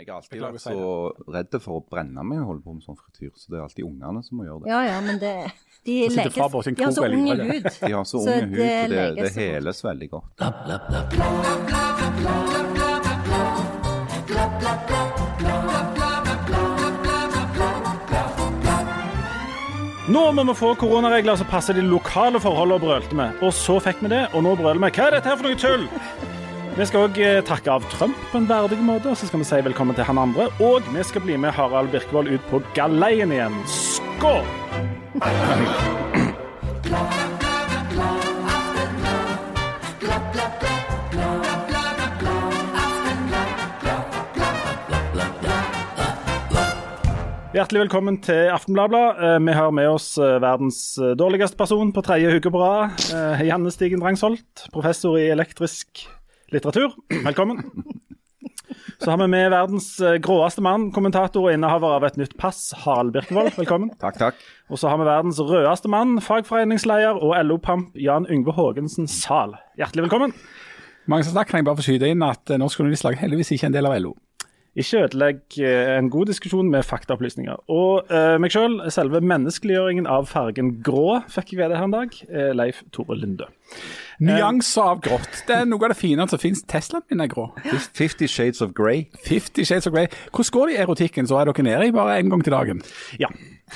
Jeg har alltid vært så redd for å brenne meg når jeg holder på med sånn frityr, så det er alltid ungene som må gjøre det. Ja ja, men det De leges, De har så krok ung hud. De har så Så unge hud, og det, det heles veldig godt. Nå må vi få koronaregler som passer de lokale forholdene, brølte vi. Og så fikk vi det, og nå brøler vi. Hva er dette her for noe tull? Vi skal òg takke av Trump på en verdig måte, og så skal vi si velkommen til han andre. Og vi skal bli med Harald Birkevold ut på galeien igjen. Skål! Hjertelig velkommen til Aftenbladet. Eh, Vi har med oss eh, verdens eh, dårligste person på tredje uke på rad. eh, Janne Stigen Drangsholt, professor i elektrisk litteratur. Velkommen. Så har vi med verdens eh, gråeste mann, kommentator og innehaver av et nytt pass, Harald Birkevold. Velkommen. Takk, takk. Og så har vi verdens rødeste mann, fagforeningsleder og LO-pamp Jan Yngve Haagensen Zahl. Hjertelig velkommen. Mange som takk, kan jeg bare få skyte inn at eh, Norsk Journalistlag heldigvis ikke er en del av LO. Ikke ødelegg eh, en god diskusjon med faktaopplysninger. Og uh, meg sjøl, selve menneskeliggjøringen av fargen grå, fikk jeg vite her en dag. Uh, Leif Tore Linde. Nyanser av grått. Det er noe av det fine som finnes. Teslaen min er grå. Fifty Shades of Grey. Fifty Shades of Grey. Hvordan går det i erotikken? Så er dere nede i bare én gang til dagen? Ja,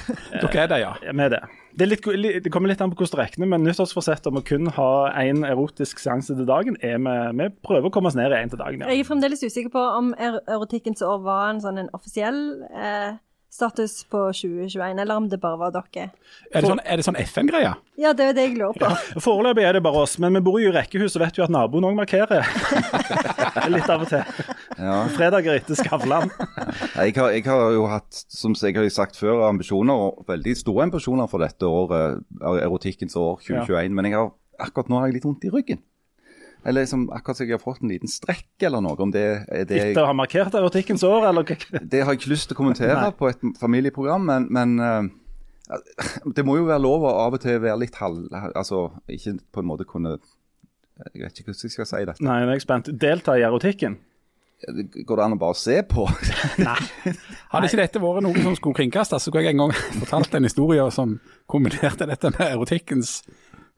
Dere er det, ja. med det. Det, litt, det kommer litt an på hvordan du regner, men nyttårsforsett om å kun ha én erotisk seanse til dagen, er vi, vi prøver å komme oss ned i én til dagen. Ja. Jeg er fremdeles usikker på om er erotikkens år var en sånn en offisiell eh, status på 2021, eller om det bare var dere. Er det sånn, sånn FN-greie? Ja, det er det jeg lurer på. Foreløpig er det bare oss, men vi bor jo i rekkehus og vet jo at naboen òg markerer. litt av og til. Ja. Fredager etter Skavlan. Jeg har, jeg har jo hatt, som jeg har sagt før, ambisjoner, veldig store ambisjoner for dette året, erotikkens år 2021. Men jeg har, akkurat nå har jeg litt vondt i ryggen. Eller liksom, akkurat som jeg har fått en liten strekk eller noe. om det, er det, Etter å ha markert erotikkens år, eller det har jeg ikke lyst til å kommentere på et familieprogram, men, men eh, det må jo være lov å av og til være litt halv... Altså, ikke på en måte kunne Jeg vet ikke hvordan jeg skal si dette. Nei, nå er jeg spent. Delta i erotikken. Går det an å bare se på? Nei. Hadde ikke dette vært noe som skulle kringkastes, så kunne jeg en gang fortalt en historie som kombinerte dette med erotikkens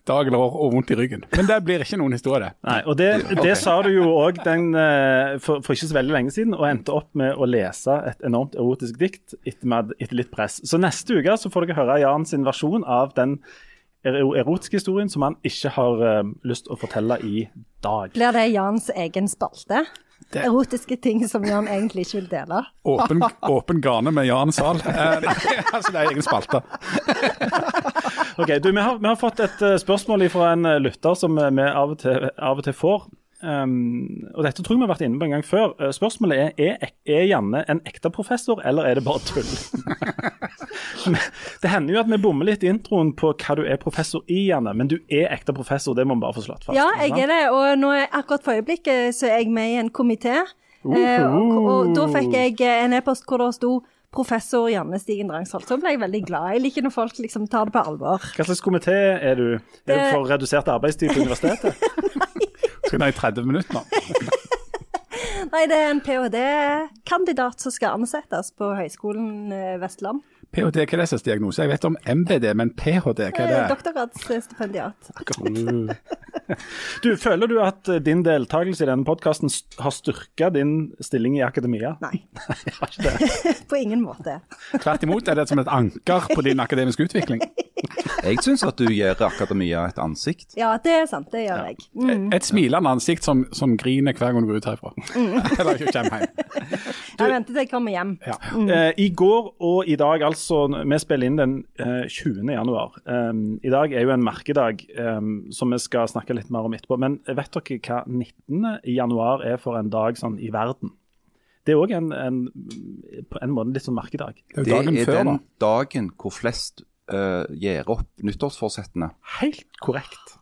dag eller år og vondt i ryggen. Men det blir ikke noen historie. Nei, og Det, det okay. sa du jo òg for, for ikke så veldig lenge siden, og endte opp med å lese et enormt erotisk dikt etter, med, etter litt press. Så neste uke så får dere høre Jan sin versjon av den erotiske historien som han ikke har eh, lyst å fortelle i dag. Blir det Jans egen spalte? Det- Erotiske ting som Jan egentlig ikke vil dele? Åpen, åpen gane med Jan Zahl. Eh, altså det er egen spalte. Ok, du, vi, har, vi har fått et eh, spørsmål fra en eh, lytter som vi av og til, av og til får. Um, og Dette tror jeg vi har vært inne på en gang før. Eh, spørsmålet er er, er Janne en ekte professor, eller er det bare tull? Det hender jo at vi bommer litt i introen på hva du er professor i, Janne. Men du er ekte professor, det må vi bare få slått fast. Ja, jeg er det. Og nå er, akkurat for øyeblikket så er jeg med i en komité. Eh, og, og da fikk jeg eh, en e-post hvor det sto professor Janne Stigen Drangsholt. Så ble jeg veldig glad. Jeg liker når folk liksom tar det på alvor. Hva slags komité er du? Er du for redusert arbeidstid på universitetet? Skal ned i 30 minutter nå. Nei, det er en ph.d.-kandidat som skal ansettes på Høgskolen eh, Vestland. PhD, hva er det slags diagnose? Jeg vet om MBD, men PhD, hva er Eh, det? Doktorgradsstipendiat. Du, Føler du at eh, din deltakelse i denne podkasten har styrka din stilling i akademia? Nei, Nei ikke det. på ingen måte. Tvert imot er det som et anker på din akademiske utvikling. Jeg syns at du gir akademia et ansikt. Ja, det er sant. Det gjør jeg. Mm. Et smilende ansikt som, som griner hver gang du går ut herfra. Eller ikke kommer hjem. Jeg venter til jeg kommer hjem. Ja. Eh, I går og i dag, altså Vi spiller inn den eh, 20. januar. Um, I dag er jo en merkedag um, som vi skal snakke litt mer om etterpå. Men vet dere hva 19. januar er for en dag sånn i verden? Det er òg en, en, på en måte litt sånn merkedag. Det er jo Det er før, den da. dagen hvor flest uh, gjør opp nyttårsforsettene. Helt korrekt.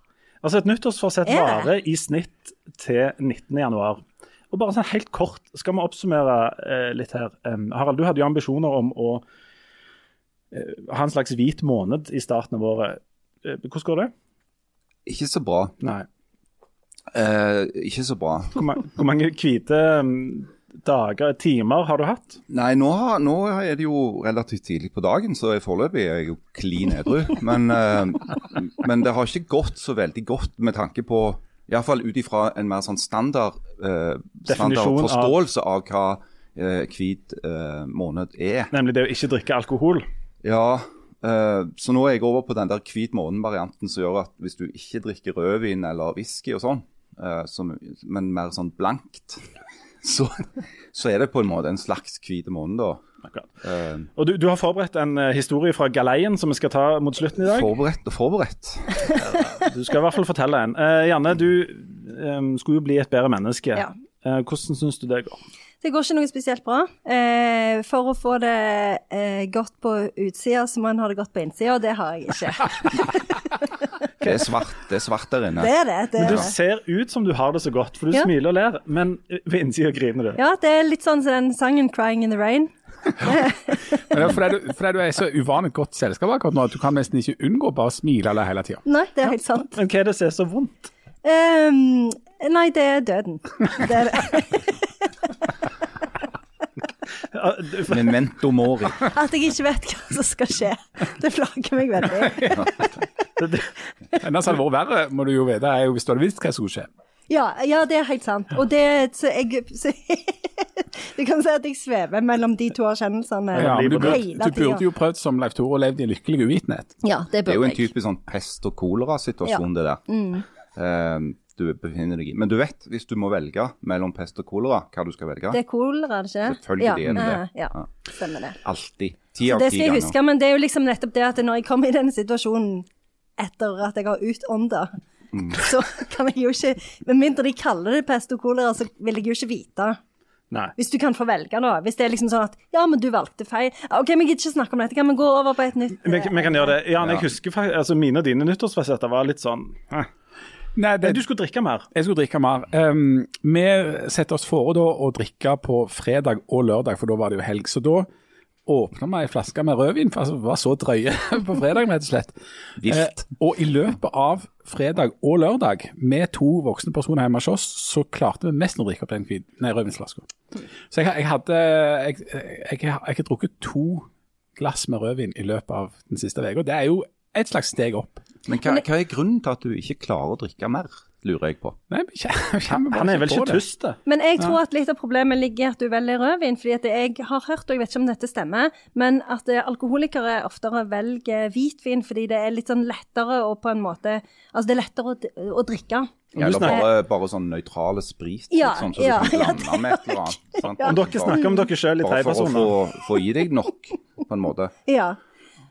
Altså Et nyttårsforsett Er varer i snitt til 19. januar. Og bare sånn helt kort, skal vi oppsummere eh, litt her. Um, Harald, du hadde jo ambisjoner om å eh, ha en slags hvit måned i starten av året. Eh, hvordan går det? Ikke så bra. Nei. Eh, ikke så bra. Hvor, ma hvor mange hvite um, dager, timer har du hatt? Nei, nå, har, nå er det jo relativt tidlig på dagen, så foreløpig er jeg jo klin edru. Men, eh, men det har ikke gått så veldig godt med tanke på Iallfall ut ifra en mer sånn standard, eh, standard forståelse av, hva eh, hvit eh, måned er. Nemlig det å ikke drikke alkohol. Ja, eh, så nå er jeg over på den der hvit måned-varianten som gjør at hvis du ikke drikker rødvin eller whisky og sånn, eh, som, men mer sånn blankt, så, så er det på en måte en slags hvit måned, da. Akkurat. Eh, Og du, du har forberedt en uh, historie fra galeien som vi skal ta mot slutten i dag. forberedt og forberedt. Du skal i hvert fall fortelle en. Uh, Janne, du um, skulle jo bli et bedre menneske. Ja. Eh, hvordan syns du det går? Det går ikke noe spesielt bra. Eh, for å få det eh, godt på utsida, så må en ha det godt på innsida, og det har jeg ikke. Det er svart, det er svart der inne. Det er det. det, Men er du det. ser ut som du har det så godt, for du Ja. smiler og ler, men ved innsida griner du. Ja, det er litt sånn som den sangen 'Crying in the Rain'. Ja. fordi du, fordi du er i så uvanlig godt selskap akkurat nå at du kan nesten ikke unngå bare å smile eller hele tida. Nei, det er helt sant. Men hva er det som er så vondt? Um, nei, det er døden. Det er det. Memento mori. At jeg ikke vet hva som skal skje. Det plager meg veldig. Enda så hadde vært verre, må du jo vite, er jo hvis du hadde visst hva som skulle skje. Ja, ja, det er helt sant. Og det så jeg så, Du kan si at jeg svever mellom de to erkjennelsene Ja, du, burde, du burde jo prøvd som Leif Tore og levd i lykkelig uvitenhet. Ja, det Det er jo en typisk sånn pest og kolera-situasjon, det der. Eh, du befinner deg i. Men du vet, hvis du må velge mellom pest og kolera, hva du skal velge? Det er kolera, er det ikke Selvfølgelig Selvfølgelig er det det. Ja, Ja. stemmer det. Alltid. Ti av ti ganger. det skal jeg huske, men det er jo liksom nettopp det at når jeg kommer i denne situasjonen etter at jeg har utånda, Mm. så kan jeg jo ikke Med mindre de kaller det pest og kolera, så vil jeg jo ikke vite. Nei. Hvis du kan få velge, da. Hvis det er liksom sånn at Ja, men du valgte feil. OK, vi gidder ikke snakke om dette. Kan vi gå over på et nytt Vi, vi kan gjøre det. Jan, jeg husker faktisk, altså mine og dine nyttårsfasetter var litt sånn eh. Nei, det, Du skulle drikke mer. Jeg skulle drikke mer. Um, vi setter oss fore da å drikke på fredag og lørdag, for da var det jo helg. Så da åpna vi ei flaske med rødvin, for altså, vi var så drøye på fredag, rett og slett. Eh, og i løpet av fredag og lørdag, med to voksne personer hjemme hos oss, så klarte vi nesten å drikke opp den rødvinsflaska. Så jeg, jeg hadde jeg, jeg, jeg, har drukket to glass med rødvin i løpet av den siste uka. Det er jo et slags steg opp. Men hva, hva er grunnen til at du ikke klarer å drikke mer, lurer jeg på? Nei, vi kjem- kommer bare Han er vel ikke tyst, det. Men jeg tror at litt av problemet ligger i at du velger rødvin. fordi at jeg har hørt, og jeg vet ikke om dette stemmer, men at eh, alkoholikere oftere velger hvitvin fordi det er litt sånn lettere å på en måte Altså det er lettere å, å drikke. Eller bare, bare sånn nøytrale sprit, Ja, sånn, så ja, du blande ja, med et eller annet. sant? Om dere snakker om dere sjøl i Bare for å få, få i deg nok, på en måte. Ja.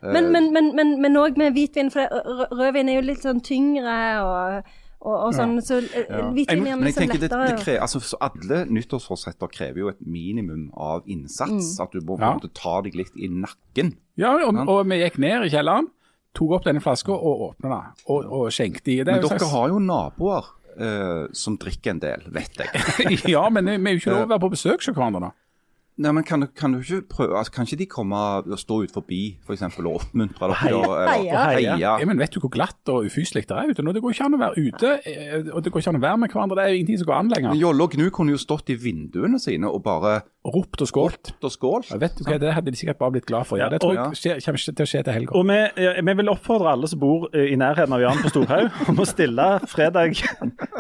Eh. Men, men, men, men, men også med hvitvin, for rødvin er jo litt sånn tyngre og, og, og sånn, så eh, hvitvin er Men jeg tenker det, det krever, altså, så Alle nyttårsforsetter krever jo et minimum av innsats. Mm. At du må Ja. ta deg litt i nakken. Ja, og, og vi gikk ned i kjelleren, tok opp denne flaska og åpna den, og, og skjenkte i. Det Men dere slags- har jo naboer Uh, som drikker en del, vet jeg. ja, men vi er jo ikke lov å være på besøk hos hverandre da. Nei, men kan, du- kan du ikke prøve altså, Kan ikke de komme og stå ut forbi for eksempel, og oppmuntre dere? Heia. og- Heia. og heia. Ja, men vet du hvor glatt og ufyselig det er ute nå? Det går ikke an å være ute, eh, og det går ikke an å være med hverandre. Det er jo ingenting som går an lenger. Jolle og Gnu kunne jo stått i vinduene sine og bare Ropt og skålt. ropt og skålt. Ja, vet du hva, Det hadde de sikkert bare blitt glad for. Ja, det tror jeg kommer ikke til å skje til helga. Og vi, vi vil oppfordre alle som bor eh, i nærheten av Jan på Storhaug, om å stille fredag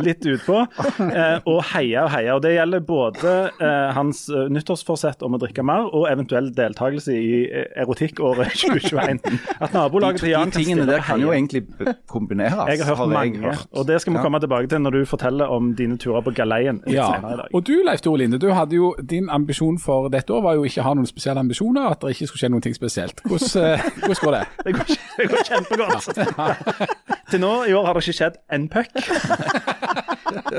litt utpå eh, og heie og heie. Og Det gjelder både eh, hans eh, nyttårsforsett om å drikke mer, og eventuell deltakelse i eh, erotikkåret 2021. At nabolaget til Jan kan tingene stille der opp kan jo egentlig kombineres. Jeg har hørt mange, hørt. og det skal vi Ja. komme tilbake til når du forteller om dine turer på galeien litt Ja, senere i dag. og du Leif Tore Linde, du hadde jo, din ambisjon for dette år var jo ikke å ha noen spesielle ambisjoner, at det ikke skulle skje noen ting spesielt. Hvordan, uh, hvordan går det? Det går, det går kjempegodt. Til nå i år har det ikke skjedd en puck.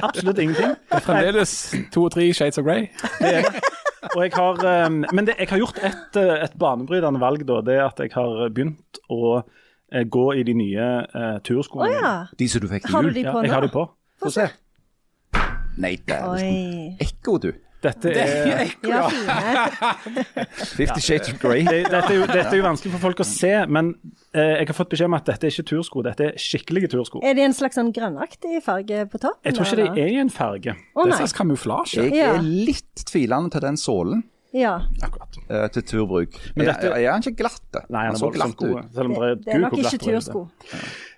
Absolutt ingenting. Det er fremdeles to og tre shades of grey. Det er. Og jeg har, eh, men det, jeg har gjort et, eh, et banebrytende valg, da. Det er at jeg har begynt å eh, gå i de nye uh, turskoene. Oh, ja. De som du fikk til Har du de de Ja, nå? jeg nå? har de på. Få se. Nei, dæven. Oi. Ekko, du. Dette er, Ja. Fifty Shades of Grey. det, dette, er jo, dette er jo vanskelig for folk å se, men eh, jeg har fått beskjed om at dette er ikke tursko, dette er skikkelige tursko. Er det en slags sånn grønnaktig farge på toppen? Jeg tror ikke det eller? er i en farge. Å Det er en slags kamuflasje. Jeg er litt tvilende til den sålen Ja. Akkurat. Uh, til turbruk. Men er, jeg er ikke glatt? Nei, han er så voldsomt glatt god. ut. Selv om det er, Det er nok ikke tursko.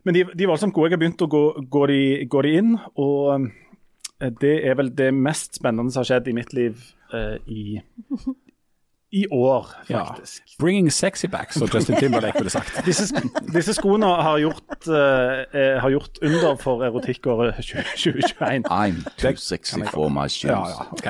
Men de, de er voldsomt gode. Jeg har begynt å gå, gå, de, gå de inn, og eh, det er vel det mest spennende som har skjedd i mitt liv uh, i, i år, Ja. Bringing sexy back, som Justin Timberlake ville sagt. Disse, disse skoene har gjort, eh, eh, har gjort under for erotikkåret 2021. I'm too sexy for my shoes. Ja, ja, ok.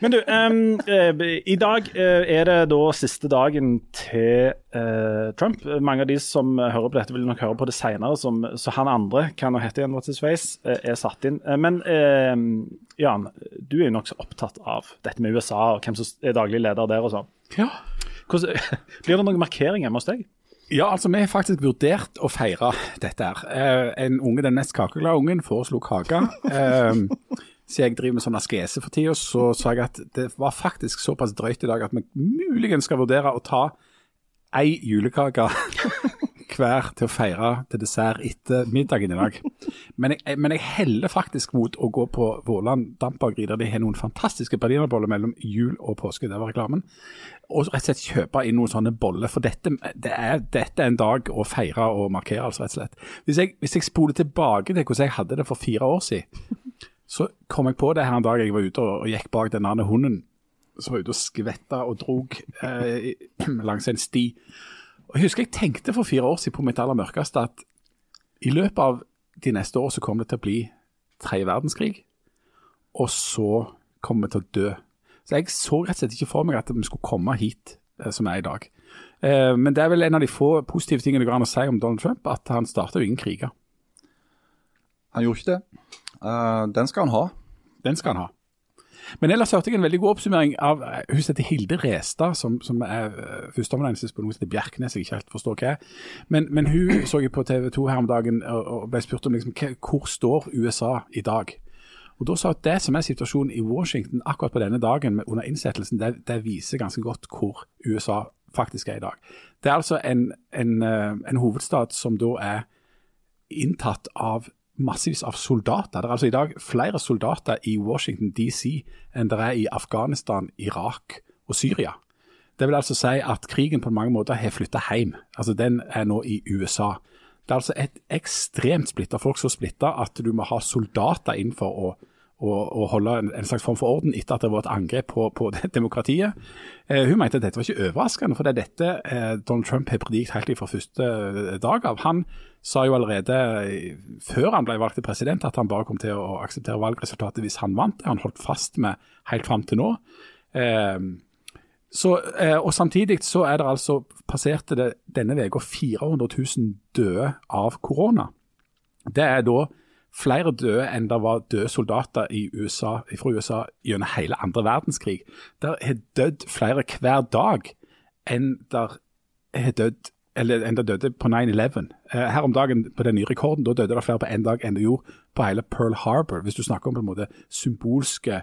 Men du, eh, i dag eh, er det da siste dagen til uh, Trump. Mange av de som hører på dette, vil nok høre på det senere, så han andre, hva nå heter igjen, What's His Face, er satt inn. Men um, Jan, du er jo nokså opptatt av dette med USA og hvem som er daglig leder der og sånn. Ja. Hvordan- Blir det noen markering hjemme hos deg? Ja, altså vi har faktisk vurdert å feire dette her. Eh, en unge, den mest kakeglade ungen, foreslo kake. Eh, så jeg driver med sånn askese for tida, så sa jeg at det var faktisk såpass drøyt i dag at vi muligens skal vurdere å ta ei julekake hver til å feire til dessert etter middagen i dag. Men jeg, men jeg heller faktisk mot å gå på Våland dampbakeri, der de har noen fantastiske berlinerboller mellom jul og påske. Det var reklamen. Og rett og slett kjøpe inn noen sånne boller. For dette, det er, dette er en dag å feire og markere, altså rett og slett. Hvis jeg, hvis jeg spoler tilbake til hvordan jeg hadde det for fire år siden, så kom jeg på det her en dag jeg var ute og, og gikk bak den andre hunden som var ute og skvetta og drog eh, langs en sti. Og Jeg husker jeg tenkte for fire år siden på mitt aller mørkeste at i løpet av de neste år så kommer det til å bli tredje verdenskrig, og så kommer vi til å dø. Så jeg så rett og slett ikke for meg at vi skulle komme hit eh, som er i dag. Eh, men det er vel en av de få positive tingene det går an å si om Donald Trump, at han starta jo ingen kriger. Han gjorde ikke det. Eh, den skal han ha. Den skal han ha. Men ellers hørte jeg en veldig god oppsummering av eh, hun heter Hilde Restad, som, som er uh, førsteamanuensis på noe som heter Bjerknes, jeg ikke helt forstår hva. Men, men hun så jeg på TV 2 her om dagen og, ble spurt om liksom, hvor står USA i dag. Og Da sa hun at det som er situasjonen i Washington akkurat på denne dagen under innsettelsen, det, det viser ganske godt hvor USA faktisk er i dag. Det er altså en, en, eh, en hovedstad som da er inntatt av massevis av soldater. Det er altså i dag flere soldater i Washington DC enn det er i Afghanistan, Irak og Syria. Det vil altså si at krigen på mange måter har flytta hjem. Altså Den er nå i USA. Det er altså et ekstremt splitta folk, så splitta at du må ha soldater inn for å, å, å holde en, en slags form for orden etter at det var et angrep på, på demokratiet. Eh, hun mente at dette var ikke overraskende, for det er dette eh, Donald Trump har predikt helt fra første eh, dag av. Han sa jo allerede eh, før han ble valgt til president at han bare kom til å akseptere valgresultatet hvis han vant. Det han holdt fast med helt fram til nå. Eh, så, eh, og Samtidig så er det altså passerte det denne uka 400 000 døde av korona. Det er da flere døde enn det var døde soldater USA, fra USA gjennom hele andre verdenskrig. Der har dødd flere hver dag enn der har dødd eller enn det døde på 9-11. Eh, Her om dagen på den nye rekorden, da døde det flere på én dag enn det gjorde på hele Pearl Harbor, hvis du snakker om på en måte symbolske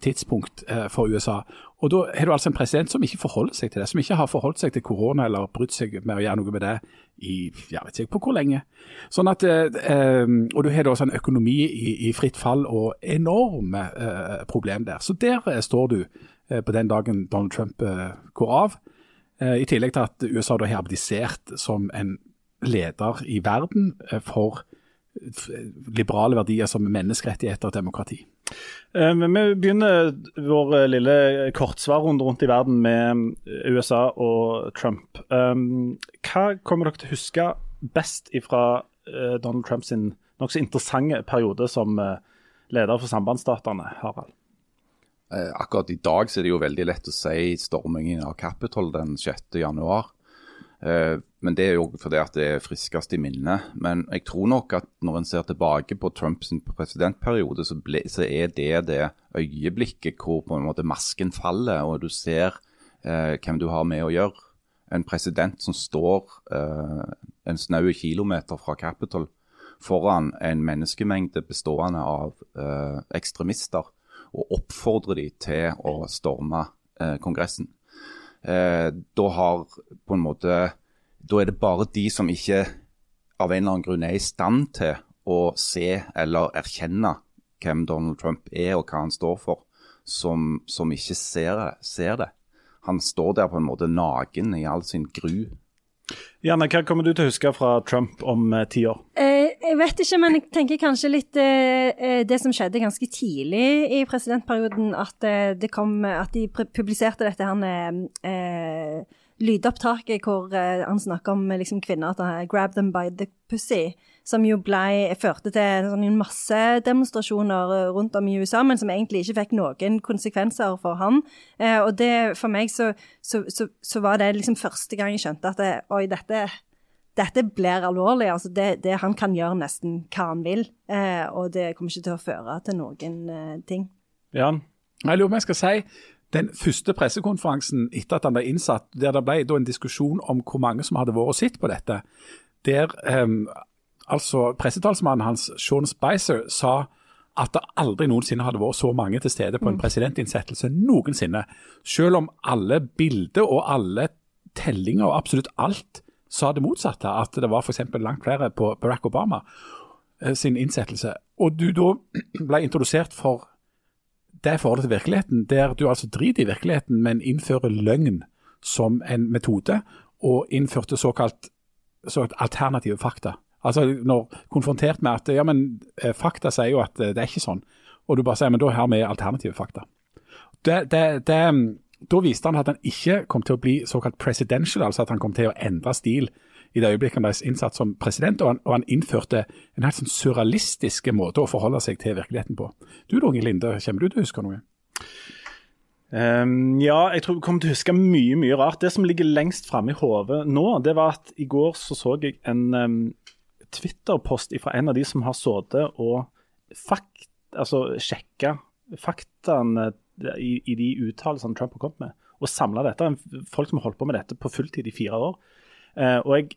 tidspunkt eh, for USA. Og Da har du altså en president som ikke forholder seg til det, som ikke har forholdt seg til korona eller brutt seg med å gjøre noe med det i jeg vet ikke på hvor lenge. Sånn at, eh, eh, Og du har da en økonomi i, fritt fall og enorme problem der. Så der står du på den dagen Donald Trump går av. I tillegg til at USA da har abdisert som en leder i verden for liberale verdier som menneskerettigheter og demokrati. Eh, men Vi begynner vår eh, lille kortsvarrunde rundt i verden med eh, USA og Trump. Um, Hva kommer dere til å huske best fra Donald Trumps nokså interessante periode som eh, leder for sambandsstatene, Harald? Eh, akkurat i dag så er det jo veldig lett å si stormingen av Capitol den 6. januar. Eh, men det er jo fordi at det er friskest i minnet. Men jeg tror nok at når en ser tilbake på Trumps presidentperiode, så, ble, så er det det øyeblikket hvor på en måte masken faller, og du ser eh, hvem du har med å gjøre. En president som står eh, en snau kilometer fra Capitol foran en menneskemengde bestående av eh, ekstremister. og oppfordrer de til å storme eh, Kongressen. Eh, da har på en måte Da er det bare de som ikke av en eller annen grunn er i stand til å se eller erkjenne hvem Donald Trump er og hva han står for, som, som ikke ser ser det. Han står der på en måte naken i all sin gru. Janne, hva kommer du til å huske fra Trump om eh, ti år? Eh, jeg vet ikke, men jeg tenker kanskje litt eh, eh det som skjedde ganske tidlig i presidentperioden, at, eh, kom, at de publiserte dette her eh, lydopptaket hvor han snakker om liksom, kvinner at 'grab them by the pussy' som jo ble, førte til sånn, massedemonstrasjoner eh, rundt om i USA, men som egentlig ikke fikk noen konsekvenser for han. Eh, og det, for meg så, så, så, så, var det liksom første gang jeg skjønte at det, oi, dette, dette blir alvorlig. altså det, det, Han kan gjøre nesten hva han vil, eh, og det kommer ikke til å føre til noen eh, ting. Ja, Jeg lurer på om jeg skal si den første pressekonferansen etter at han ble innsatt, der det ble en diskusjon om hvor mange som hadde vært og sett på dette, der um, altså pressetalsmannen hans, Sean Spicer, sa at det aldri noensinne hadde vært så mange til stede på en mm. presidentinnsettelse noensinne. Selv om alle bilder og alle tellinger og absolutt alt sa det motsatte. At det var f.eks. langt flere på Barack Obama eh, sin innsettelse. Og du da ble introdusert for det forholdet til virkeligheten, der du altså driter i virkeligheten, men innfører løgn som en metode, og innførte såkalt, såkalt alternative fakta. Altså når konfrontert med at ja, men eh, fakta sier jo at eh, det er ikke sånn, og du bare sier men da har vi alternative fakta. Det, det, det, da viste han at han ikke kom til å bli såkalt presidential, altså at han kom til å endre stil i det øyeblikket han ble innsatt som president, og han, og han innførte en helt sånn surrealistisk måte å forholde seg til virkeligheten på. Du da, Linde, kommer du til å huske noe? Um, ja, jeg tror jeg kommer til å huske mye mye rart. Det som ligger lengst framme i hodet nå, det var at i går så, så jeg en um, Twitter-post fra en av de som har sittet og fakt, altså sjekka faktaene i, i, de uttalelsene Trump har kommet med, og samla dette. Folk som har holdt på med dette på fulltid i fire år. Eh, og jeg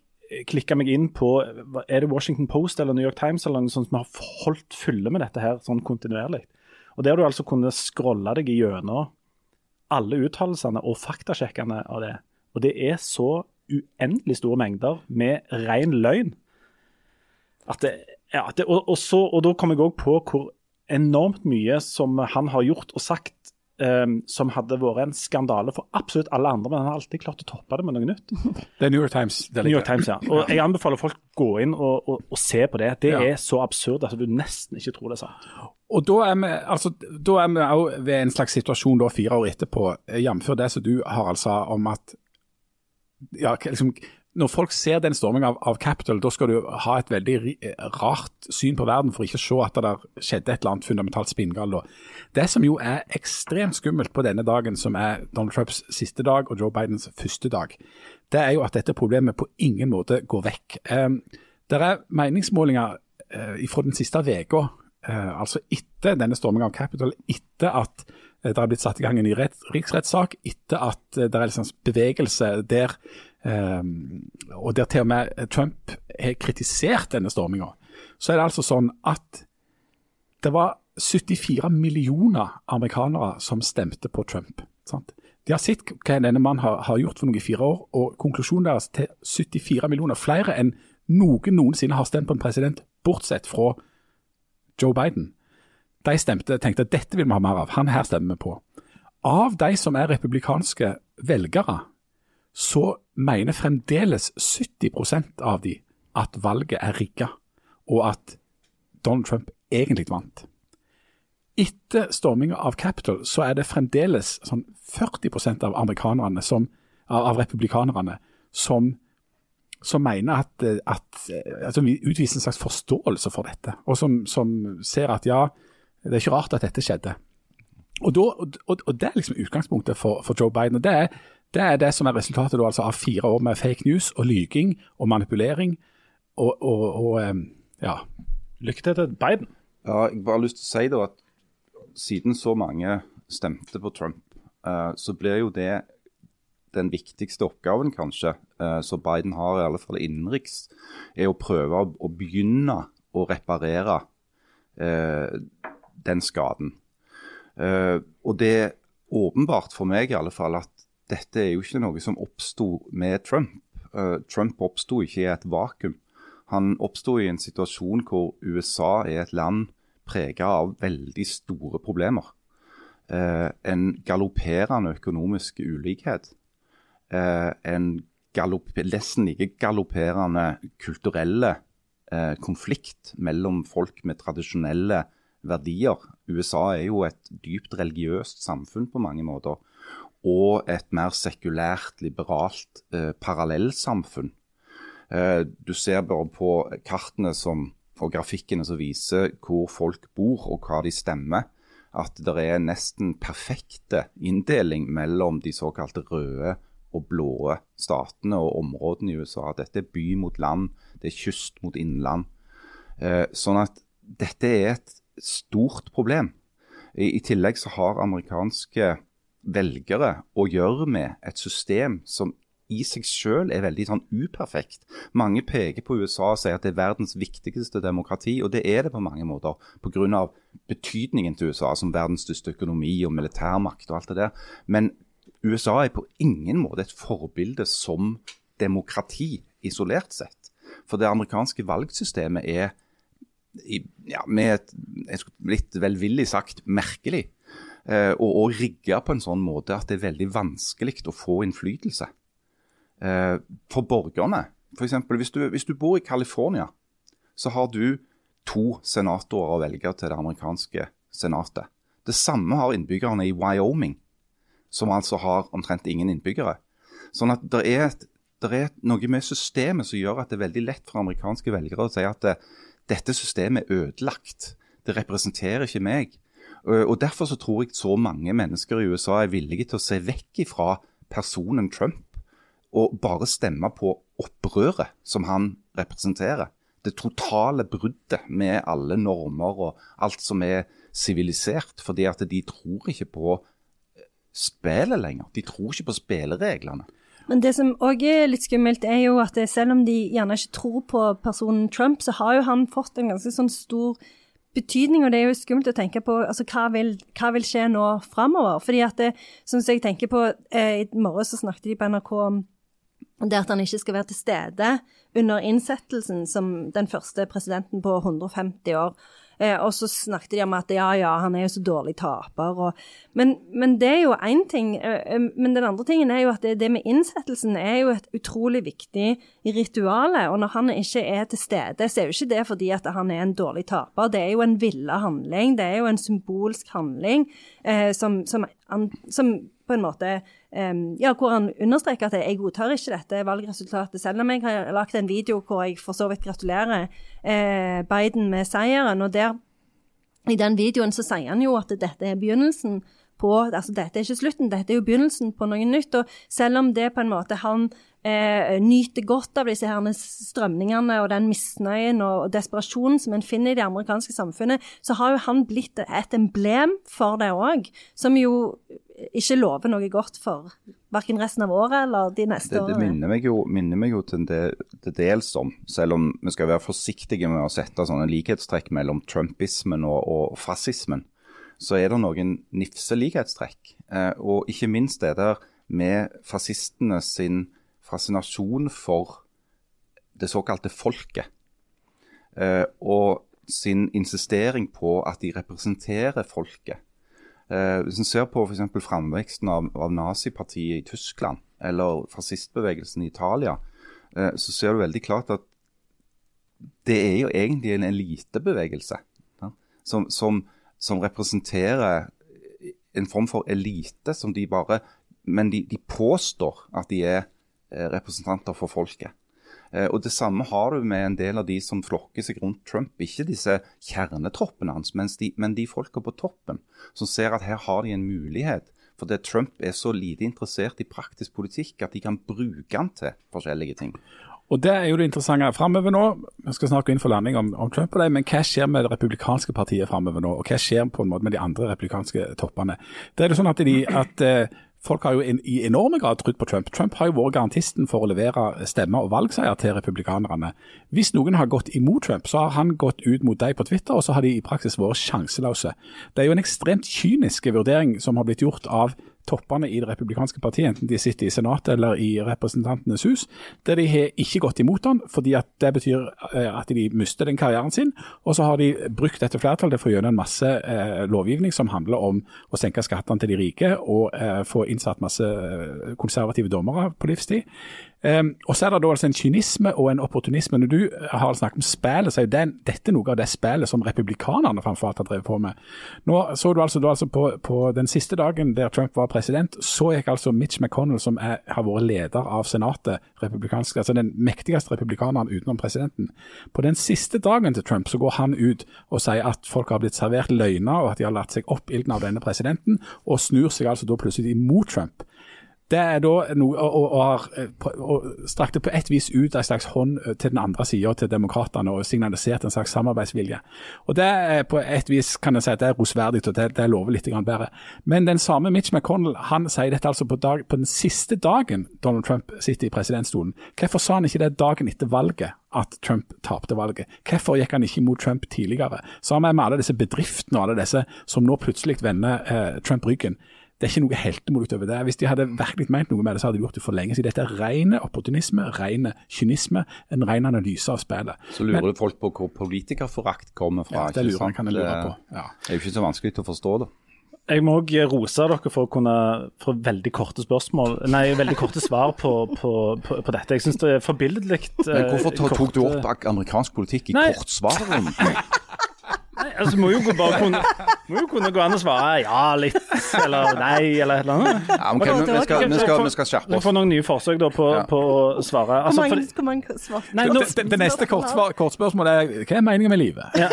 klikka meg inn på er det Washington Post eller New York Times eller noe sånt som har holdt fylle med dette her sånn kontinuerlig. Og Der du altså kunne scrolle deg gjennom alle uttalelsene og faktasjekkene av det. Og det er så uendelig store mengder med ren løgn at det, ja, det, og, og, så, og, da kom jeg òg på hvor enormt mye som han har gjort og sagt um, som hadde vært en skandale for absolutt alle andre, men han har alltid klart å toppe det med noe nytt. Det er New York Times. New York Times, ja. Og Jeg anbefaler folk å gå inn og, og, og se på det. Det ja. er så absurd at du nesten ikke tror det er sant. Og Da er vi altså, da er vi også ved en slags situasjon da fire år etterpå, jf. det som du har altså om at ja, liksom, når folk ser den stormingen av, av, Capital, da skal du ha et veldig rart syn på verden for ikke å se at det der skjedde et eller annet fundamentalt spinngalt. Det som jo er ekstremt skummelt på denne dagen, som er Donald Trumps siste dag og Joe Bidens første dag, det er jo at dette problemet på ingen måte går vekk. Eh, det er meningsmålinger eh, fra den siste uka, eh, altså etter denne stormingen av Capital, etter at eh, det har blitt satt i gang en ny riksrettssak, etter at eh, det er liksom bevegelse der Um, og der til og med Trump har kritisert denne storminga, så er det altså sånn at det var 74 millioner amerikanere som stemte på Trump. Sant? De har sett hva denne mannen har, har, gjort for noen fire år, og konklusjonen deres til 74 millioner, flere enn noen noensinne har stemt på en president, bortsett fra Joe Biden. De stemte, tenkte at dette vil vi ha mer av, han her stemmer vi på. Av de som er republikanske velgere, så mener fremdeles 70% av de at valget er rigga, og at Donald Trump egentlig vant. Etter storminga av Capitol så er det fremdeles sånn 40% av amerikanerne som, av republikanerne som, som mener at, at at vi utviser en slags forståelse for dette, og som, som, ser at ja, det er ikke rart at dette skjedde. Og, da, og, og Det er liksom utgangspunktet for, for Joe Biden. og det er det er det som er resultatet altså, av fire år med fake news og lyging og manipulering. Og, og, og ja. Lykke til til Biden. Ja, jeg bare har lyst til å si da at siden så mange stemte på Trump, uh, så blir jo det den viktigste oppgaven kanskje uh, som Biden har, i alle fall innenriks, er å prøve å, å begynne å reparere uh, den skaden. Uh, og det er åpenbart for meg i alle fall at dette er jo ikke noe som oppsto med Trump. Uh, Trump oppsto ikke i et vakuum. Han oppsto i en situasjon hvor USA er et land prega av veldig store problemer. Uh, en galopperende økonomisk ulikhet. en nesten like galopperende kulturelle konflikt mellom folk med tradisjonelle verdier. USA er jo et dypt religiøst samfunn på mange måter. Og et mer sekulært, liberalt eh, parallellsamfunn. Eh, du ser bare på kartene som, og grafikkene som viser hvor folk bor og hva de stemmer, at det er nesten perfekte inndeling mellom de såkalte røde og blå statene og områdene i USA. Dette er by mot land, det er kyst mot innland. Eh, sånn at dette er et stort problem. I, I, tillegg så har amerikanske velgere å gjøre med et system som i seg selv er veldig sånn uperfekt. Mange peker på USA og sier at det er verdens viktigste demokrati, og det er det på mange måter. Pga. betydningen til USA som verdens største økonomi og militærmakt og alt det der. Men USA er på ingen måte et forbilde som demokrati isolert sett. For det amerikanske valgsystemet er i, ja, med et litt velvillig sagt merkelig. Eh, og, og rigge på en sånn måte at det er veldig vanskelig å få innflytelse. Eh, for borgerne, f.eks. Hvis, hvis du bor i California, så har du to senatorer å velge til det amerikanske senatet. Det samme har innbyggerne i Wyoming, som altså har omtrent ingen innbyggere. Sånn at det er, det er noe med systemet som gjør at det er veldig lett for amerikanske velgere å si at det, dette systemet er ødelagt. Det representerer ikke meg. Og Derfor så tror jeg så mange mennesker i USA er villige til å se vekk ifra personen Trump og bare stemme på opprøret som han representerer. Det totale bruddet med alle normer og alt som er sivilisert. Fordi at de tror ikke på spillet lenger. De tror ikke på spillereglene. Men det som òg er litt skummelt, er jo at selv om de gjerne ikke tror på personen Trump, så har jo han fått en ganske sånn stor betydning, og det er jo skummelt å tenke på altså, hva, vil, hva vil skje nå framover. Fordi at det, sånn som jeg tenker på, eh, I morgen så snakket de på NRK om det at han ikke skal være til stede under innsettelsen som den første presidenten på 150 år. Eh, og så snakket de om at ja, ja, han er jo så dårlig taper. Og, men, men, det er jo én ting. Eh, eh, men den andre tingen er jo at det, det, med innsettelsen er jo et utrolig viktig ritual. Og når han ikke er til stede, så er jo ikke det fordi at han er en dårlig taper. Det er jo en villa handling. Det er jo en symbolsk handling eh, som, som, som på en måte Ja, hvor han understreker at jeg godtar ikke dette valgresultatet, selv om jeg har lagt en video hvor jeg for så vidt gratulerer eh, Biden med seieren. og der i den videoen så sier han jo at dette er begynnelsen på altså Dette er ikke slutten, dette er jo begynnelsen på noe nytt. og Selv om det på en måte han eh, nyter godt av disse her strømningene og den misnøyen og desperasjonen som en finner i det amerikanske samfunnet, så har jo han blitt et emblem for det òg, som jo ikke lover noe godt for verken resten av året eller de neste årene. det. Det minner meg jo, minner meg jo til, det, til dels om, selv om vi skal være forsiktige med å sette sånne likhetstrekk mellom trumpismen og, og fascismen, så er det noen nifse likhetstrekk. Eh, og ikke minst det der med fascistene sin fascinasjon for det såkalte folket. Eh, og sin insistering på at de representerer folket. Eh, hvis en ser på f.eks. framveksten av, av nazipartiet i Tyskland eller fascistbevegelsen i Italia, eh, så ser du veldig klart at det er jo egentlig en elitebevegelse ja, som, som, som, representerer en form for elite som de bare Men de, de påstår at de er eh, representanter for folket. Eh, og Det samme har du med en del av de som flokker seg rundt Trump. Ikke disse kjernetroppene hans, men de folka på toppen som ser at her har de en mulighet. Fordi Trump er så lite interessert i praktisk politikk at de kan bruke han til forskjellige ting. Og Det er jo det interessante framover nå. Vi skal gå inn for landing om, om Trump og det, men hva skjer med det republikanske partiet framover nå? Og hva skjer på en måte med de andre republikanske toppene? Det er jo sånn at, de, at eh, folk har jo in, i enorme grad trodd på Trump. Trump har jo vært garantisten for å levere stemmer og valgseier til republikanerne. Hvis noen har gått imot Trump, så har han gått ut mot deg på Twitter, og så har de i praksis vært sjanseløse. Det er jo en ekstremt kynisk vurdering som har blitt gjort av toppene i det republikanske partiet, enten de sitter i Senatet eller i Representantenes hus, der de har ikke gått imot han, fordi at det betyr eh, at de mister den karrieren sin. Og så har de brukt dette flertallet for å gjøre en masse eh, lovgivning som handler om å senke skattene til de rike og eh, få innsatt masse eh, konservative dommere på livstid. Um, og så er det da altså en kynisme og en opportunisme. Når du har snakket om spillet, så er jo den, dette noe av det spillet som republikanerne framfor alt har drevet på med. Nå så du altså, du altså på, på, den siste dagen der Trump var president, så gikk altså Mitch McConnell, som er, har vært leder av senatet, republikansk, altså den mektigste republikaneren utenom presidenten. På den siste dagen til Trump så går han ut og sier at folk har blitt servert løgner, og at de har latt seg oppildne av denne presidenten, og snur seg altså da plutselig imot Trump. Det er da noe og, og, og, og strakte på et vis ut en slags hånd til den andre sida, til demokratene, og signaliserte en slags samarbeidsvilje. Og Det er på et vis kan jeg si at det er rosverdig, og det, det lover litt bedre. Men den samme Mitch McConnell han sier dette altså på, dag, på den siste dagen Donald Trump sitter i presidentstolen. Hvorfor sa han ikke det dagen etter valget? at Trump tapte valget. Hvorfor gikk han ikke mot Trump tidligere? Sammen med alle disse bedriftene og alle disse som nå plutselig vender eh, Trump ryggen det er ikke noe heltemodig over det. Hvis de hadde virkelig ment noe med det, så hadde de gjort det for lenge siden. Dette er rene opportunisme, rene kynisme, en ren analyse av spillet. Så lurer Men, folk på hvor politikerforakt kommer fra. Ja, det lurer, kan jeg lure på. Ja. Det er jo ikke så vanskelig til å forstå det. Jeg må òg rose dere for å kunne få veldig korte spørsmål Nei, veldig korte svar på, på, på, på dette. Jeg syns det er forbilledlig. Hvorfor tok korte... du opp amerikansk politikk i kortsvaret? Nei, altså må jo bare kunne, må jo kunne gå an og svare ja, litt, eller nei, eller et eller annet. Ja, okay, vi, vi, skal, vi, skal, vi skal skjerpe oss. Vi får noen nye forsøk da på, ja. på å svare. Altså, hvor mange, hvor mange svar? Nei, nå, det, det, neste kortspørsmålet er hva er meningen med livet? Ja.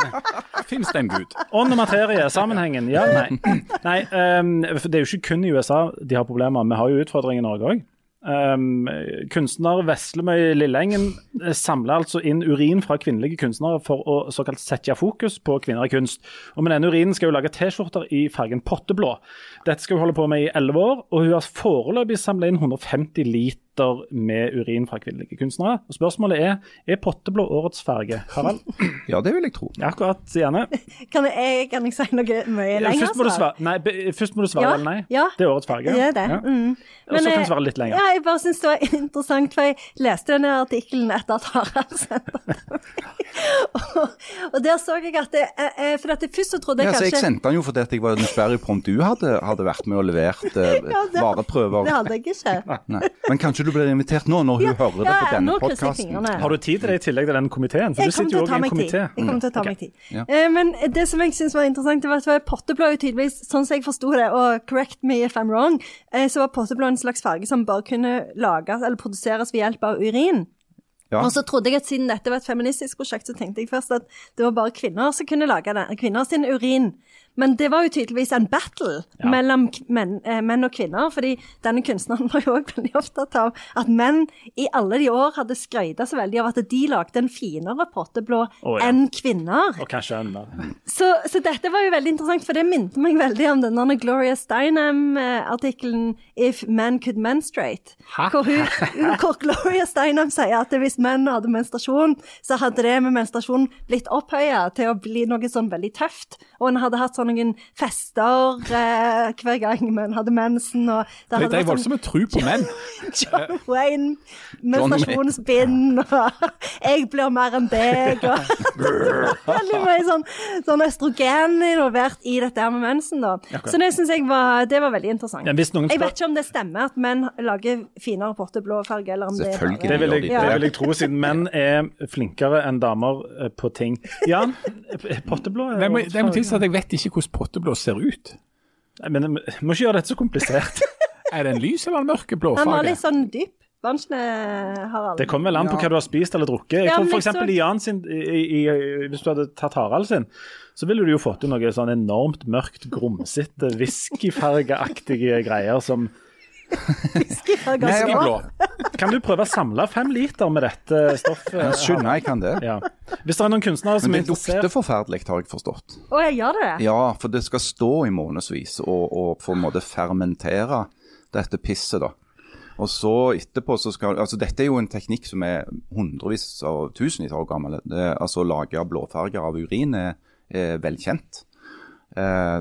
Fins det en gud? Ånd og materie, sammenhengen, ja, nei. nei um, det er jo ikke kun i USA de har problemer, vi har jo utfordringer i Norge òg. Um, kunstner Veslemøy Lillengen eh, samler altså inn urin fra kvinnelige kunstnere for å såkalt sette fokus på kvinner i kunst. Og Med denne urinen skal hun lage T-skjorter i fargen potteblå. Dette skal hun holde på med i elleve år, og hun har foreløpig samla inn 150 liter med urin fra kvinnelige kunstnere. Og Spørsmålet er er potteblå årets farge, Harald? Ja, det vil jeg tro. Akkurat, gjerne. Kan jeg, kan jeg si noe mye lenger? Først må du svare, nei, først må du svare ja, eller nei. Ja, det er årets farge. Det er det. Ja. Mm. Og så kan du svare litt lenger. Ja, jeg bare syns det var interessant, for jeg leste denne artikkelen etter at Harald sendte den. og, og der så jeg at det, eh, For at det først så trodde jeg ja, kanskje Jeg sendte den jo fordi jeg var nysgjerrig på om du hadde, hadde vært med og levert eh, ja, det, vareprøver. Det hadde jeg ikke. Nei. Men kanskje du blir invitert nå, når hun ja, hører det på denne podkasten? Har du tid til det i tillegg til den komiteen? For jeg du sitter jo òg i en komité. Jeg kommer til å ta meg tid. Ja. Uh, men det som jeg syns var interessant, det var at potteblå jo tydeligvis, sånn som jeg forsto det, og correct me if I'm wrong, uh, så var potteblå en slags farge som bare kunne lages eller produseres ved hjelp av urin. Ja. Og så trodde jeg at siden dette var et feministisk prosjekt, så tenkte jeg først at det var bare kvinner som kunne lage det. Kvinner sin urin. Men det var jo tydeligvis en battle ja. mellom menn, eh, menn, og kvinner. fordi denne kunstneren var jo òg veldig opptatt av at menn i alle de år hadde skrøyta så veldig av at de lagde en finere potteblå oh, ja. enn kvinner. Og kanskje enda. Så, så, dette var jo veldig interessant, for det minte meg veldig om denne Gloria Steinem-artikkelen 'If Men Could Menstruate'. Hvor, hun, hvor, Gloria Steinem sier at hvis menn hadde menstruasjon, så hadde det med menstruasjon blitt opphøya til å bli noe sånn veldig tøft. Og en hadde hatt sånn noen fester eh, hver gang man hadde mensen. Og det, det er voldsomme å tro på menn. John Wayne, med stasjonsbind og 'jeg blir mer enn deg', og veldig mye sånn, sånn østrogen involvert i dette her med mensen. da. Okay. Så det syns jeg var, det var veldig interessant. Ja, jeg vet ikke om det stemmer at menn lager finere potteblå farge, eller om det er det vil, jeg, det vil jeg tro, siden menn er flinkere enn damer eh, på ting. Jan, potteblå er Det må, det må tilsi at jeg vet ikke hvordan potteblå ser ut. Nei, men vi må ikke gjøre dette så komplisert. er det en lys eller en mørke farge? Han var litt sånn dyp. Vanskene Harald. Det kommer vel an på hva du har spist eller drukket. Jeg tror for eksempel i Jan sin, i, i, Hvis du hadde tatt Harald sin, så ville du jo fått til noe sånn enormt mørkt, grumsete, whiskyfargeaktige greier som Blå. Blå. Kan du prøve å samle fem liter med dette stoffet? Jeg skjønner jeg kan det. Ja. Hvis det er noen kunstnere som Men det lukter forferdelig, har jeg forstått. Å, jeg gjør det? Ja, for det skal stå i månedsvis og, og på en måte fermentere dette pisset, da. Og så etterpå så skal Altså dette er jo en teknikk som er hundrevis og tusenvis år gammel. Det, altså å lage blåfarger av urin er, er velkjent. Eh,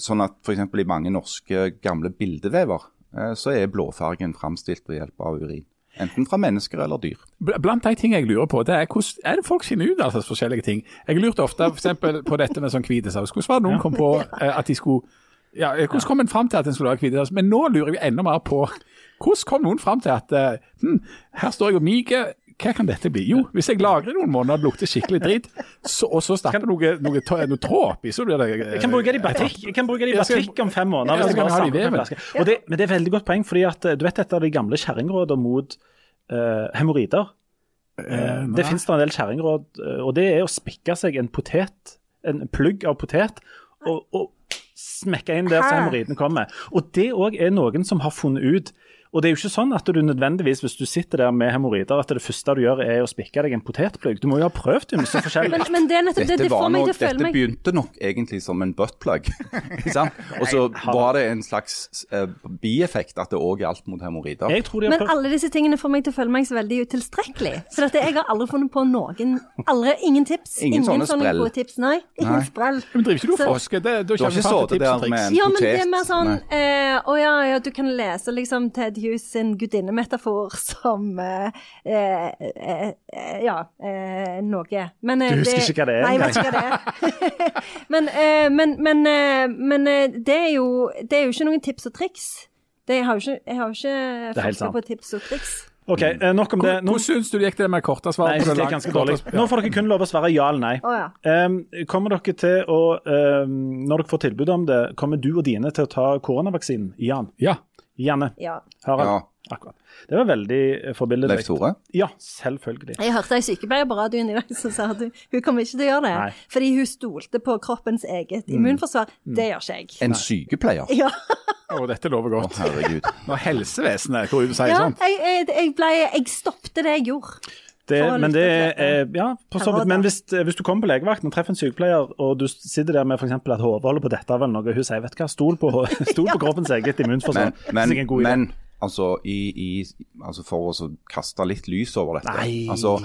sånn at f.eks. i mange norske gamle bildevever så er blåfargen framstilt ved hjelp av urin. Enten fra mennesker eller dyr. Blant de ting jeg lurer på, det er hvordan er det folk finner ut av altså, forskjellige ting. Jeg lurte ofte for eksempel, på dette med sånn hvitesaus. Hvordan var det noen kom på eh, at de skulle ja, Hvordan kom en fram til at en skulle lage hvitesaus? Men nå lurer jeg enda mer på hvordan kom noen fram til at eh, hm, her står jeg og miger. Hva kan dette bli? Jo, hvis jeg lagrer noen måneder og det lukter skikkelig dritt, så, og så stapper noe, noe, tå- noe tråd oppi, så blir det eh, Jeg kan bruke det i batikk, jeg kan bruke det i Jeg skal- om fem måneder. Hvis jeg kan bare ha det i en veven. Og det, men det er veldig godt poeng, fordi at eh, du vet et av de gamle kjerringrådene mot uh, hemoroider. Uh, det finnes det en del kjerringråd, og det er å spikke seg en potet, en plugg av potet, og, og smekke inn der så Hæ? kommer. Og det òg er noen som har funnet ut. Og det er jo ikke sånn at du nødvendigvis, hvis du sitter der med hemoroider, at det første du gjør er å spikke deg en potetplugg. Du må jo ha prøvd det så forskjellig. Men, men det, er nettopp, Dette, det får meg nok, til å føle dette begynte nok egentlig som en buttplug. Og så var det en slags uh, bieffekt at det òg gjaldt mot hemoroider. Men alle disse tingene får meg til å føle meg så veldig utilstrekkelig. For dette, jeg har aldri funnet på noen aldri, Ingen tips. Ingen sånne sånne sprell. gode tips. Nei, ingen sprell. Men driver ikke du og Så- forsker? Det, Du har ikke til sittet der med en Ja, men det er potet? mer sånn eh, Å ja, ja, du kan lese liksom Ted Hughes sin gudinnemetafor som eh, eh, eh, eh, Ja, eh, noe. Men, eh, Du husker det- ikke hva det er Nei, jeg vet ikke hva det er. men eh, men, men, eh, men eh, det, er jo, det er jo ikke noen tips og triks. Det, jeg har jo ikke, jeg har er ikke sant. på tips og triks. OK, nok om det. Nå, Hvordan syns du det gikk det med korte svar? nei, det er ganske dårlig. Nå får dere kun lov å svare ja eller nei. Oh, ja. Um, kommer dere til å, um, Når dere får tilbud om det, kommer du og dine til å ta koronavaksinen? Jan? Ja. Janne? ja. Harald? Ja. Akkurat. Det var veldig eh, forbilledlig. Leif Tore? Ja, selvfølgelig. Jeg hørte ei sykepleier på radioen i dag som sa at hun, hun kommer ikke til å gjøre det. Nei. Fordi hun stolte på kroppens eget Mm. immunforsvar. Det gjør ikke jeg. En sykepleier? Ja, Å, dette lover godt. Å, herregud. Når helsevesenet går ut og sier ja sånt. jeg, jeg, jeg, ble, jeg stoppte det jeg gjorde. Det, men det er Ja, på så vidt. Men hvis, hvis du kommer på legevakten og treffer en sykepleier, og du sitter der med f.eks. at hodet holder på dette eller noe, hun sier vet du hva, stol på, stol på kroppens eget immunforsvar. Men, men, er en god idé. men altså, i, i, altså for å kaste litt lys over dette Nei. altså,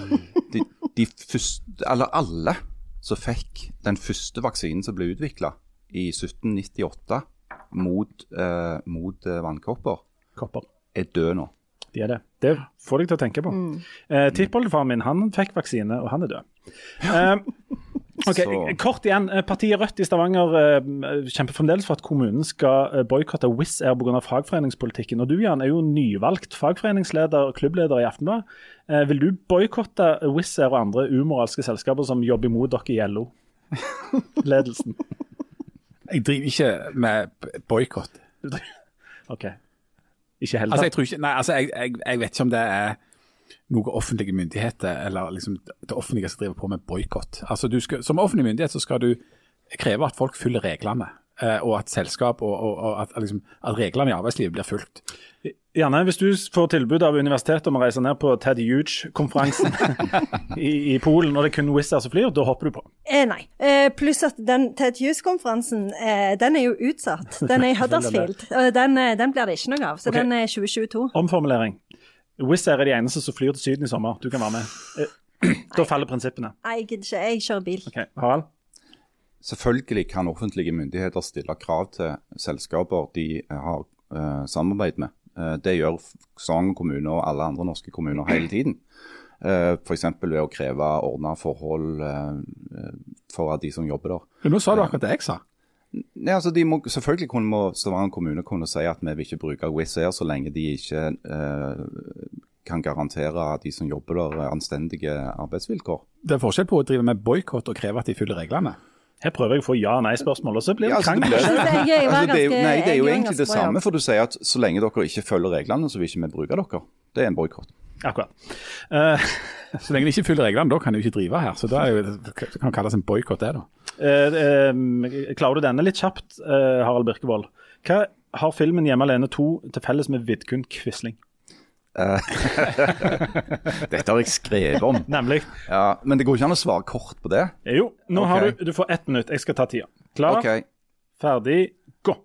de, de første, eller Alle som fikk den første vaksinen som ble utvikla i 1798 mot, eh, mot eh, vannkopper, Kopper. er død nå. De er det. Det får deg til å tenke på. Mm. Eh, Tippoldefaren min han fikk vaksine, og han er død. Eh, ok, Så- Kort igjen. eh, Partiet Rødt i Stavanger eh, kjemper fremdeles for at kommunen skal eh, boikotte Wizz Air pga. fagforeningspolitikken. Og Du Jan, er jo nyvalgt fagforeningsleder og klubbleder i Aftenbladet. Eh, vil du boikotte Wizz Air og andre umoralske selskaper som jobber imot dere i LO-ledelsen? Jeg driver ikke med boikott. OK. Ikke heller. Altså, jeg, ikke, nei, altså, jeg, jeg, jeg vet ikke om det er noe offentlige myndigheter eller liksom det offentlige som driver på med boikott. Altså, som offentlig myndighet så skal du kreve at folk følger reglene, og at selskap og, og, og at, liksom, at reglene i arbeidslivet blir fulgt. Janne, hvis du får tilbud av universitetet om å reise ned på Ted Huge-konferansen i, i Polen, og det er kun Wizz Air som flyr, da hopper du på. Eh, nei. Eh, pluss at den Ted Huge-konferansen, eh, den er jo utsatt. Den er i Huddersfield. og den, eh, den blir det ikke noe av. Så okay. den er 2022. Omformulering. Wizz Air er de eneste som flyr til Syden i sommer. Du kan være med. Eh, Da faller prinsippene. Nei, jeg gidder ikke. Jeg kjører bil. Ok, Harald? Selvfølgelig kan offentlige myndigheter stille krav til selskaper de har uh, samarbeid med. Uh, det gjør Sogn kommune og alle andre norske kommuner hele tiden. Uh, F.eks. ved å kreve ordna forhold eh, eh, for de som jobber der. Men nå sa du akkurat det jeg sa. Nei, altså de må, selvfølgelig kunne, må Stavanger kommune kunne si at vi vil ikke bruke Wizz Air så lenge de ikke eh, kan garantere de som jobber der, anstendige arbeidsvilkår. Det er forskjell på å drive med boikott og kreve at de følger reglene. Her prøver jeg å få ja-nei-spørsmål, og så blir det Ja, altså, det krangel. jeg var Altså, det er jo, nei, det er jo egentlig det samme, for du sier at så lenge dere ikke følger reglene, så vil ikke vi bruke dere. Det er en boikott. Akkurat. Uh, Så lenge de ikke følger reglene, da kan de jo ikke drive her. Så da er jo, det kan kalles en boikott, det, da. Uh, uh, klarer du denne litt kjapt, eh, Harald Birkevold? Hva har filmen 'Hjemme alene 2' til felles med Vidkun Quisling? Dette har jeg skrevet om. Nemlig. Ja, men det går ikke an å svare kort på det. Jo, nå okay. har du Du får ett minutt. Jeg skal ta tida. Klar, okay. ferdig, gå.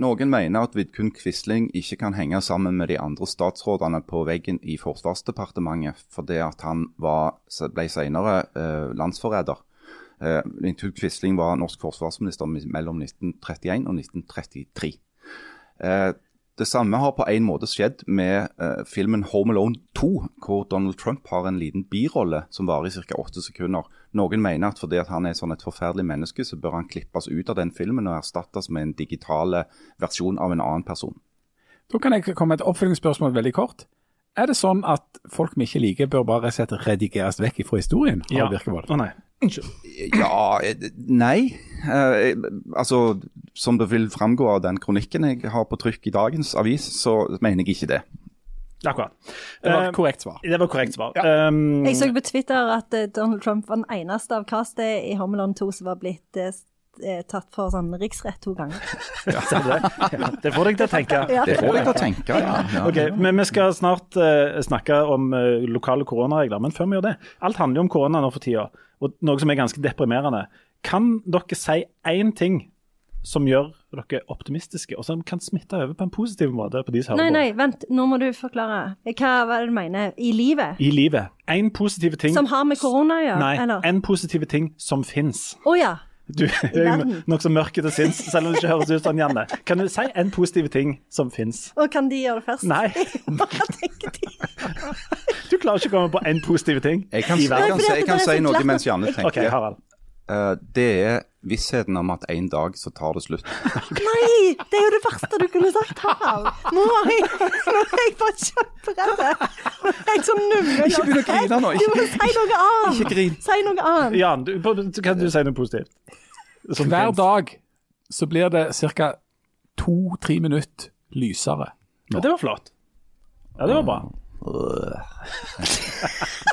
Noen mener at Vidkun Quisling ikke kan henge sammen med de andre statsrådene på veggen i Forsvarsdepartementet fordi at han var, ble senere eh, landsforræder. Eh, Vidkun Quisling var norsk forsvarsminister mellom 1931 og 1933. Eh, det samme har på en måte skjedd med eh, filmen Home Alone 2, hvor Donald Trump har en liten birolle som varer i ca. åtte sekunder. Noen mener at fordi at han er sånn et forferdelig menneske, så bør han klippes ut av den filmen og erstattes med en digital versjon av en annen person. Da kan jeg komme med et oppfølgingsspørsmål veldig kort. Er det sånn at folk vi ikke liker, bør bare rett og slett redigeres vekk fra historien? Ja. Å oh, nei. Unnskyld. Ja, eh, nei. Eh, altså, som det vil framgå av den kronikken jeg har på trykk i dagens avis, så mener jeg ikke det. Akkurat. Det var Eh, et korrekt svar. det var korrekt svar. Ja. Um, Jeg så på Twitter at eh, Donald Trump var den eneste av castet i Homeland 2 som var blitt eh, eh, tatt for sånn riksrett to ganger. ser det? Ja, det får deg til å tenke. Ja. Det får deg til å tenke, ja. Okay, men Vi skal snart uh, snakke om uh, lokale koronaregler, men før vi gjør det Alt handler jo om korona nå for tida, og noe som er ganske deprimerende. Kan dere si én ting som gjør dere optimistiske, og som kan smitte over på en positiv måte på de som Nei, hører på? nei, vent, nå må du forklare. Hva var det du mener? I livet? I livet. Én positiv ting Som har med korona å gjøre? Nei, eller? en positiv ting som fins. Å ja. Du er nokså mørk til sinns, selv om det ikke høres ut sånn, Janne. Kan du si en positiv ting som fins? Og kan de gjøre det først? Nei. Hva tenker de? Du klarer ikke å komme på én positiv ting Jeg kan, jeg kan, jeg si, jeg kan si noe mens Janne tenker. Harald. Eh, det er vissheten om at en dag så tar det slutt. Nei, det er jo det verste du kunne sagt, Harald. Nå er jeg, nå er jeg bare kjemperedd. Er jeg så nummen. Ikke begynn å grine nå, Du må si noe annet. Ikke grin. Si noe annet. Jan, du, kan du si noe positivt? Som Hver finnes? dag så blir det ca. to-tre minutter lysere. Ja, det var flott. Ja, det var bra.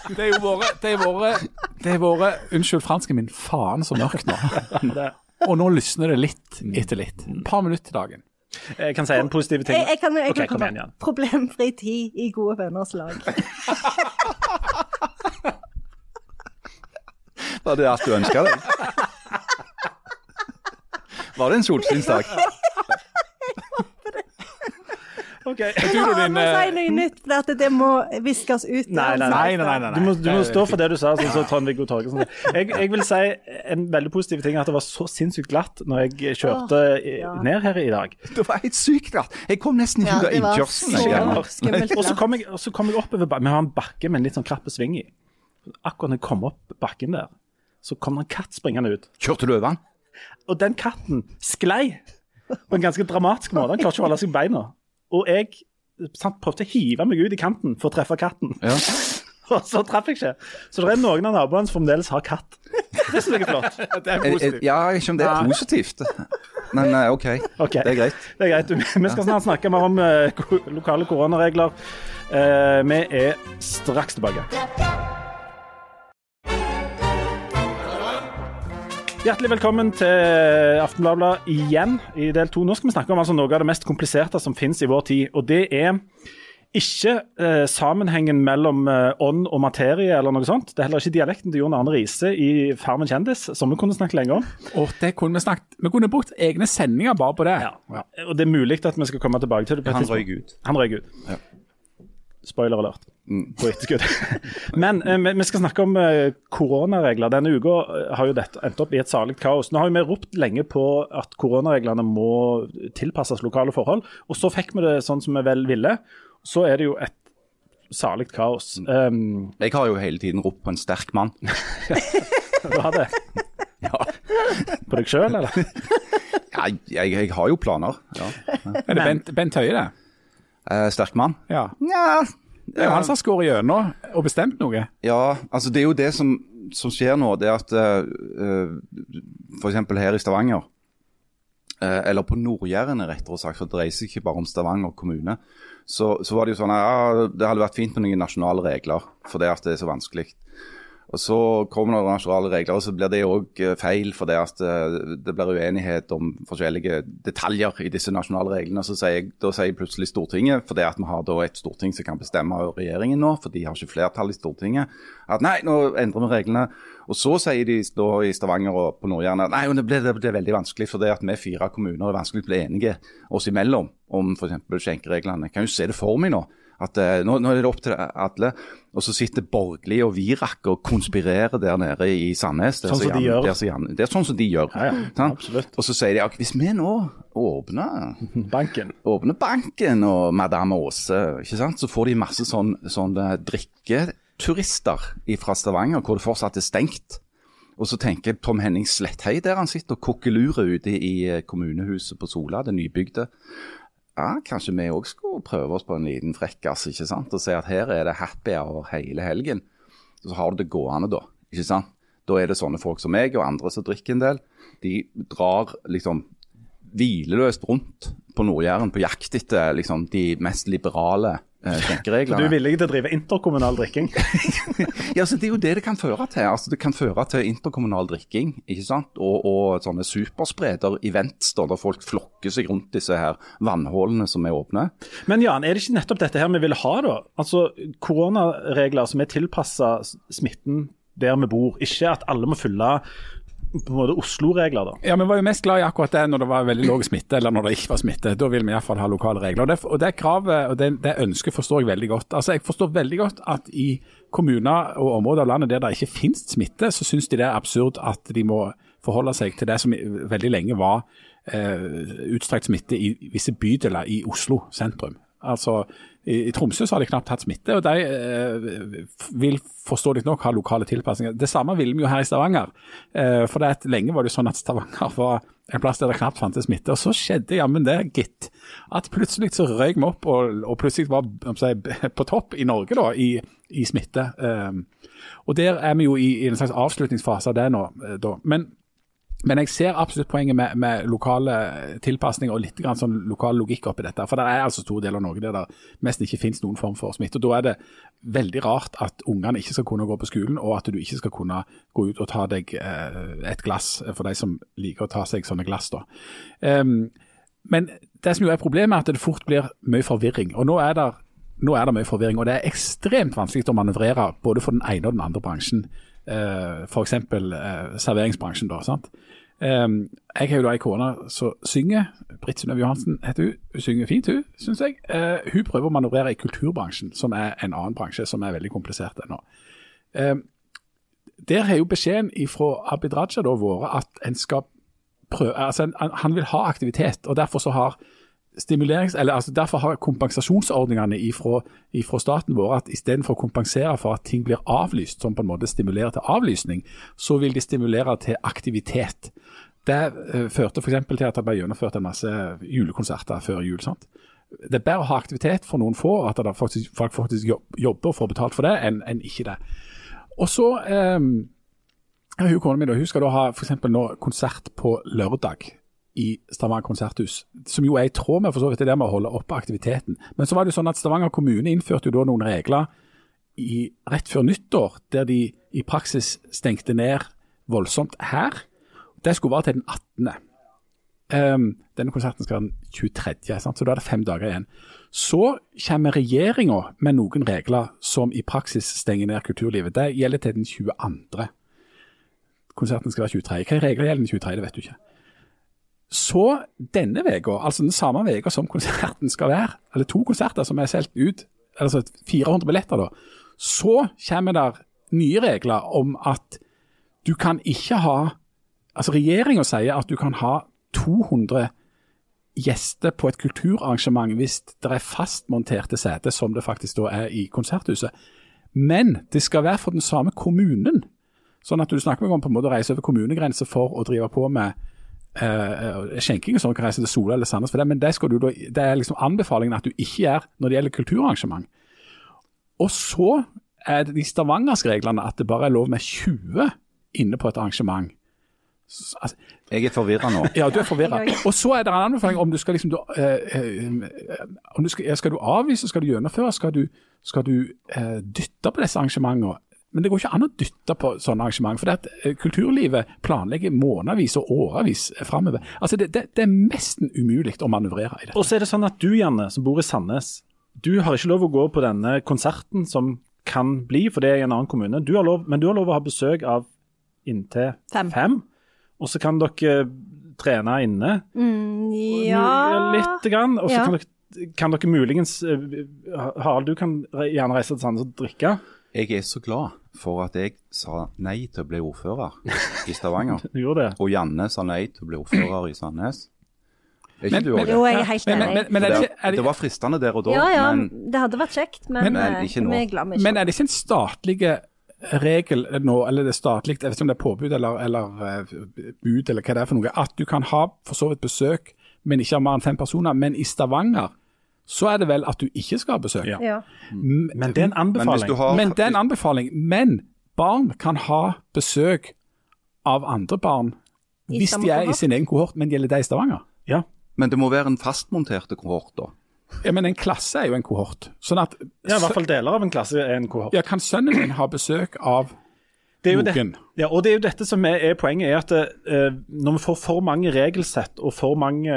Det er jo våre, det er våre, det er våre Unnskyld fransken min, faen så mørkt nå. Og nå lysner det litt etter litt. Et par minutter til dagen. Jeg kan si en positiv ting. Jeg, jeg kan, jeg okay, kan komme igjen, Jan. Problemfri tid i gode venners lag. Var det alt du ønska deg? Var det en solskinnsdag? Ok. Du, Ja, din, må si noe nytt, for at det må viskes ut. Nei, nei, Nei, nei, nei. nei, Du må, du må stå for det du sa, sånn som Trond-Viggo Torgersen. Jeg, jeg vil si en veldig positiv ting at det var så sinnssykt glatt når jeg kjørte ned her i dag. Det var helt sykt glatt. Jeg kom nesten i Ja, ut av innkjørselen. så. Og så kom jeg, så jeg oppover bakken. Vi har en bakke med en litt sånn krapp sving i. Akkurat når jeg kom opp bakken der, så kom det en katt springende ut. Kjørte du over den? Og den katten sklei på en ganske dramatisk måte. Han klarte ikke å holde seg i beina. Og jeg sant, prøvde å hive meg ut i kanten for å treffe katten. Ja. Og så traff jeg ikke. Så det er noen av naboene som fremdeles har katt. Det syns jeg er flott. Det er positivt. Ja, ikke om det er positivt. Men eh, OK, okay. det er greit. Det er greit. Vi skal snart snakke mer om eh, lokale koronaregler. Eh, vi er straks tilbake. Hjertelig velkommen til Aftenbladet igjen i del to. Nå skal vi snakke om altså noe av det mest kompliserte som finnes i vår tid. Og det er ikke eh, sammenhengen mellom eh, ånd og materie eller noe sånt. Det er heller ikke dialekten til Jon Arne Riise i Farmen kjendis, som vi kunne snakket lenge om. Og det kunne vi snakket Vi kunne brukt egne sendinger bare på det. Ja. Og det er mulig at vi skal komme tilbake til det. på et Han tidspunkt. røyk ut. Han røyk ut. Ja. Spoiler alert. Mm. På etterskudd. Men eh, vi- skal snakke om eh, koronaregler. Denne uka eh, har jo dette endt opp i et salig kaos. Nå har vi ropt lenge på at koronareglene må tilpasses lokale forhold, og så fikk vi det sånn som vi vel ville. Så er det jo et salig kaos. Um, Jeg har jo hele tiden ropt på en sterk mann. du har det? Ja. På deg sjøl, eller? Ja, jeg, jeg har jo planer. Ja. Er det Bent, Bent Høie, det? Eh, sterk mann? Ja. Nja Det er jo han som har skåret gjennom og bestemt noe. Ja, altså det er jo det som, som skjer nå. Det er at uh, f.eks. her i Stavanger, eh, eller på Nord-Jæren rettere sagt, for det dreier seg ikke bare om Stavanger kommune, så, så var det jo sånn at ja, det hadde vært fint med noen nasjonale regler, for det at det er så vanskelig. Og Så kommer det nasjonale regler, og så blir det òg feil. For det, at det blir uenighet om forskjellige detaljer i disse nasjonale reglene. Så sier da sier plutselig Stortinget, for det at vi har da et storting som kan bestemme regjeringen nå, for de har ikke flertall i Stortinget, at nei, nå endrer vi reglene. Og så sier de da i Stavanger og på Nord-Jæren at nei, det blir, det blir veldig vanskelig for det at vi fire kommuner er vanskelig å bli enige oss imellom om f.eks. skjenkereglene. Kan jo se det for meg nå. At uh, nå, nå, er det opp til alle. Og så sitter Borgli og Virak og konspirerer der nede i Sandnes. Sånn som de gjør. Jan, det er sånn som de gjør. Ja, ja. Og så sier de at hvis vi nå åpner banken, åpner banken og Madame Aase, så får de masse sånn, sånn drikketurister fra Stavanger hvor det fortsatt er stengt. Og så tenker jeg Tom Henning Sletthei der han sitter og kokkelurer ute i eh, kommunehuset på Sola, det nybygde ja, kanskje vi òg skulle prøve oss på en liten frekkas ikke sant? og se at her er det happy hour hele helgen. Så har du det gående da. ikke sant? Da er det sånne folk som meg og andre som drikker en del. De drar liksom hvileløst rundt på Nord-Jæren på jakt etter liksom, de mest liberale eh, skjenkereglene. Du er villig til å drive interkommunal drikking? ja, så Det er jo det det kan føre til. Altså, det kan føre til interkommunal drikking ikke sant? Og, og sånne superspreder-events der folk flokker seg rundt disse her vannhullene som er åpne. Men Jan, er det ikke nettopp dette her vi vil ha, da? Altså Koronaregler som er tilpassa smitten der vi bor. Ikke at alle må følge på en måte Oslo-regler, da. Ja, Vi var jo mest glad i akkurat det når det var veldig lav smitte, eller når det ikke var smitte. Da vil vi iallfall ha lokale regler. Og det, og det kravet og det, det, ønsket forstår jeg veldig godt. Altså, Jeg forstår veldig godt at i kommuner og områder av landet der det ikke finnes smitte, så syns de det er absurd at de må forholde seg til det som veldig lenge var eh, utstrakt smitte i visse bydeler i Oslo sentrum. Altså, i, Tromsø så har de knapt hatt smitte, og de eh, vil forståelig nok ha lokale tilpasninger. Det samme ville vi jo her i Stavanger. Eh, for det at lenge var det jo sånn at Stavanger var en plass der det knapt fantes smitte. Og så skjedde jammen det, gitt. At plutselig så røyk vi opp, og, og plutselig var si, på topp i Norge da, i, i smitte. Eh, og der er vi jo i, i en slags avslutningsfase av det nå. Eh, da. Men men jeg ser absolutt poenget med, med lokale tilpasninger og litt sånn lokal logikk oppi dette. For det er altså stor del av Norge der det nesten ikke finnes noen form for smitte. og Da er det veldig rart at ungene ikke skal kunne gå på skolen, og at du ikke skal kunne gå ut og ta deg eh, et glass, for de som liker å ta seg sånne glass. da. Um, men det som jo er problemet, er at det fort blir mye forvirring. og nå er det nå er det mye forvirring, og det er ekstremt vanskelig å manøvrere både for den ene og den andre bransjen. Uh, F.eks. Eh, serveringsbransjen. da, sant? Eh, jeg har jo da ei kone som synger. Britt Synnøve Johansen heter hun. Hun synger fint, hun, syns jeg. Eh, hun prøver å manøvrere i kulturbransjen, som er en annen bransje som er veldig komplisert ennå. Der har jo beskjeden fra Abid Raja da vært at en skal prøve altså en, han vil ha aktivitet, og derfor så har stimulerings, eller altså Derfor har kompensasjonsordningene fra staten vår at istedenfor å kompensere for at ting blir avlyst, som på en måte stimulerer til avlysning, så vil de stimulere til aktivitet. Det uh, førte f.eks. til at det ble gjennomført en masse julekonserter før jul. sant? Det er bedre å ha aktivitet for noen få, at faktisk, folk faktisk jobber og får betalt for det, enn en ikke det. Og så um, hun kona mi hun skal da ha for nå konsert på lørdag i Stavanger konserthus, som jo er i tråd med for så vidt det med å holde oppe aktiviteten. Men så var det jo sånn at Stavanger kommune innførte jo da noen regler i, rett før nyttår, der de i praksis stengte ned voldsomt her. Det skulle være til den 18. Um, ehm, denne konserten skal være den 23., sant? så da er det fem dager igjen. Så kommer regjeringa med noen regler som i praksis stenger ned kulturlivet. Det gjelder til den 22. Konserten skal være 23. Hva regler gjelder den 23., det vet du ikke. Så denne uka, altså den samme uka som konserten skal være, eller to konserter som er solgt ut, altså 400 billetter, da, så kommer det nye regler om at du kan ikke ha Altså regjeringa sier at du kan ha 200 gjester på et kulturarrangement hvis det er fastmonterte seter, som det faktisk da er i konserthuset. Men det skal være for den samme kommunen. Sånn at du snakker om på en måte å reise over kommunegrenser for å drive på med uh, skjenking og sånn kan reise til Sola eller Sandnes for det, men det, du, det, er liksom anbefalingen at du ikke gjør når det gjelder kulturarrangement. Og så er det de stavangerske reglene at det bare er lov med 20 inne på et arrangement. Altså, jeg er forvirra nå. Ja, du er forvirra. Og så er det en anbefaling om du skal liksom du, uh, uh, du skal, skal, du avvise, skal du gjennomføre, skal du, skal du dytte på disse arrangementene? Men det går ikke an å dytte på sånne arrangement. For det at eh, kulturlivet planlegger månedsvis og årevis framover. Altså det, det, det er nesten umulig å manøvrere i det. Og så er det sånn at du, Janne, som bor i Sandnes, du har ikke lov å gå på denne konserten som kan bli, for det er i en annen kommune. Du har lov, men du har lov å ha besøk av inntil Fem. fem. Og så kan dere trene inne Mm, ja litt, grann, og så Ja. kan, dere, kan dere muligens eh, Harald, du kan gjerne reise til Sandnes og drikke. Jeg er så glad for at jeg sa nei til å bli ordfører i Stavanger. Du gjorde det. Og Janne sa nei til å bli ordfører i Sandnes. Er ikke Men- du òg det? jeg er helt enig. men, men, det det, var fristende der og da, ja, ja, men det hadde vært kjekt, men, Men- Men eh, ikke nå. vi er glad vi ikke men er det ikke en statlig regel nå, eller det er statlig, jeg vet ikke om det er påbud eller, eller eh, bud eller hva det er for noe, at du kan ha for så vidt besøk, men ikke av mer enn fem personer. Men i Stavanger så er det vel at du ikke skal ha besøk. Ja. ja. Men det er en anbefaling. Men, har Men det er en anbefaling. Men barn kan ha besøk av andre barn hvis de er i sin egen kohort, men gjelder det i Stavanger? Ja. Men det må være en fastmonterte kohort, da. Ja, Men en klasse er jo en kohort. Sånn at ja, i hvert fall deler av en klasse er en kohort. ja, Kan sønnen din ha besøk av Det er jo det, noen? ja, og det er jo dette som er, er poenget, er at uh, når vi får for mange regelsett og for mange,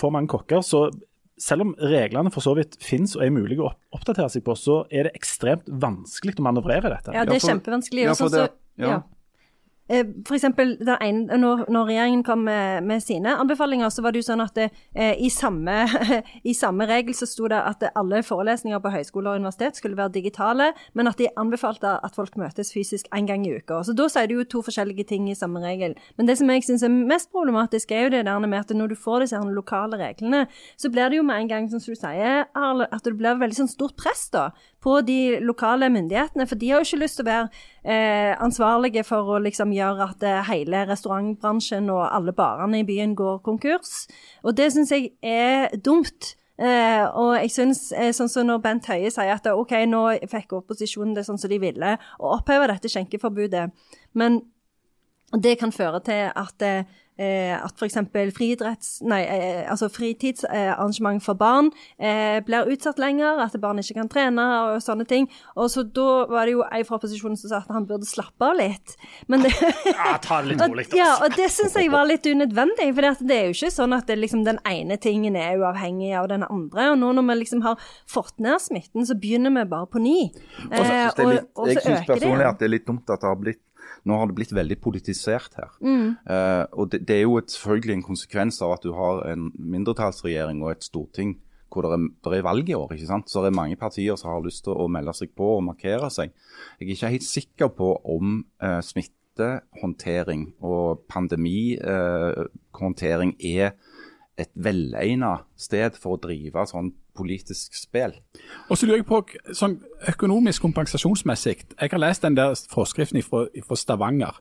for mange kokker, så selv om reglene for så vidt finnes og er mulige å oppdatere seg på, så er det ekstremt vanskelig å manøvrere dette. Ja, det er kjempevanskelig. ja, for så- det- ja. Eh, For eksempel, ene, når, når regjeringen kom med, med sine anbefalinger, så var det jo sånn at det, eh, i, samme, i samme regel så sto det at alle forelesninger på høyskoler og universitet skulle være digitale, men at de anbefalte at folk møtes fysisk en gang i uka. Så da sier du jo to forskjellige ting i samme regel. Men det som jeg syns er mest problematisk, er jo det der med at når du får disse lokale reglene, så blir det jo med en gang, som du sier, at det blir veldig sånn stort press da, på de lokale myndighetene. For de har jo ikke lyst til å være eh, ansvarlige for å liksom gjøre at eh, hele restaurantbransjen og alle barene i byen går konkurs. Og det syns jeg er dumt. Eh, og jeg synes, eh, sånn som når Bent Høie sier at ok, nå fikk opposisjonen det sånn som de ville, og oppheve dette skjenkeforbudet, men det kan føre til at, eh, at f.eks. Eh, altså fritidsarrangement for barn eh, blir utsatt lenger, at barn ikke kan trene og sånne ting. Og så da var det jo ei fra opposisjonen som sa at han burde slappe av litt. Men det, Ja, ta det litt rolig, og, ja, og det syns jeg var litt unødvendig. For det er jo ikke sånn at det, liksom, den ene tingen er uavhengig av den andre. Og nå når vi liksom har fått ned smitten, så begynner vi bare på ny. Og så Eh, synes det litt, og, og jeg så syns øker det personlig at det er litt dumt at det har blitt nå har det blitt veldig politisert her. Mm. Eh, og det, det er jo et, selvfølgelig en konsekvens av at du har en mindretallsregjering og et storting hvor det er, det er valg i år. ikke sant? Så det er mange partier som har lyst til å melde seg på og markere seg. Jeg er ikke helt sikker på om eh, smittehåndtering og pandemihåndtering er et velegnet sted for å drive sånn politisk spill. Og så lurer jeg på, sånn økonomisk kompensasjonsmessig, jeg har lest den der forskriften fra Stavanger.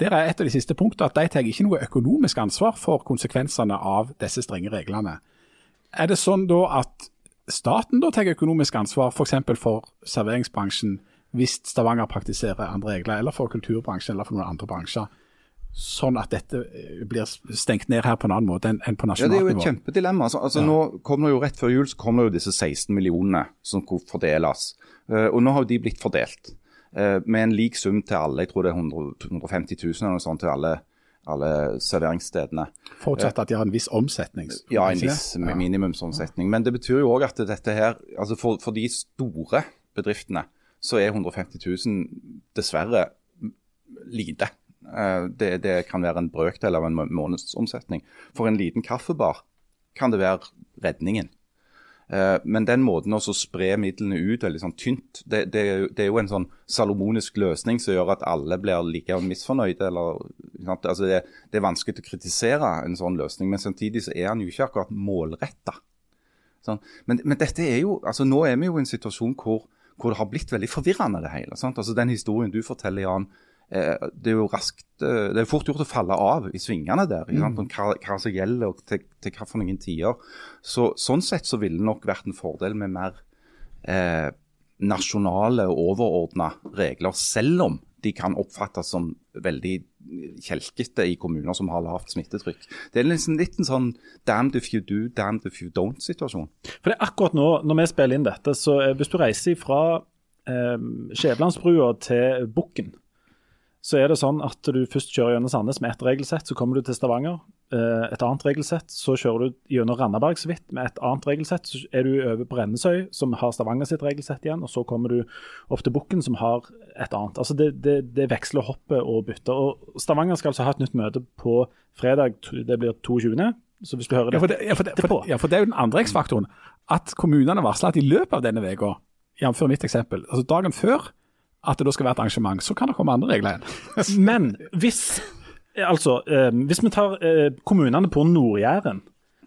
Der er et av de siste punktene at de tar ikke noe økonomisk ansvar for konsekvensene av disse strenge reglene. Er det sånn da at staten da tar økonomisk ansvar f.eks. For, for serveringsbransjen hvis Stavanger praktiserer andre regler, eller for kulturbransjen eller for noen andre bransjer? Sånn at dette eh, blir stengt ned her på en annen måte enn på nasjonalt nivå. Ja, Det er jo et kjempedilemma. Altså, altså, nå kom det jo Rett før jul så kom det jo disse 16 millionene som skulle fordeles. Eh, og Nå har jo de blitt fordelt eh, med en lik sum til alle. Jeg tror det er 100, 150 000 eller noe sånt til alle, alle serveringsstedene. Forutsatt at de har en viss omsetning? Ja, en viss minimumsomsetning. Men det betyr jo òg at dette her altså for, for de store bedriftene så er 150 000 dessverre lite. Eh, Det, det kan være en brøkdel av en månedsomsetning. For en liten kaffebar kan det være redningen. Eh, Men den måten å spre midlene ut veldig sånn tynt, det, det, er det er jo en sånn salomonisk løsning som gjør at alle blir like misfornøyde. Eller, altså det, det er vanskelig å kritisere en sånn løsning, men samtidig så er han jo ikke akkurat målretta. Sånn. Men, men dette er jo, altså nå er vi jo i en situasjon hvor, hvor det har blitt veldig forvirrende det hele. Sant? Altså Den historien du forteller, Jan, det er jo raskt, eh, det er fort gjort å falle av i svingene der. Mm. sant? Om hva, hva som gjelder og til, til hva for noen tider. Så, sånn sett så ville det nok vært en fordel med mer eh, nasjonale og overordna regler, selv om de kan oppfattes som veldig kjelkete i kommuner som har lavt smittetrykk. Det er liksom litt en sånn damned if you do, damned if you don't-situasjon. For det er akkurat nå, når vi spiller inn dette, så eh, hvis du reiser fra eh, Skjævelandsbrua til Bukken, så er det sånn at du først kjører gjennom Sandnes med ett regelsett, så kommer du til Stavanger. Eh, et annet regelsett, så kjører du gjennom Randaberg så vidt med et annet regelsett. Så er du over på Rennesøy, som har Stavanger sitt regelsett igjen, og så kommer du opp til Bukken, som har et annet. Altså det, det, det veksler hoppet og bytter. Og Stavanger skal altså ha et nytt møte på fredag, det blir 22. Så hvis du hører Ja, for det, ja, for det, etterpå for, ja, for det er jo den andre X-faktoren. At kommunene varsler at i løpet av denne uka, jf. mitt eksempel, altså dagen før at det da skal være et arrangement, så kan det komme andre regler igjen. Men hvis Altså, eh, hvis vi tar eh, kommunene på Nord-Jæren,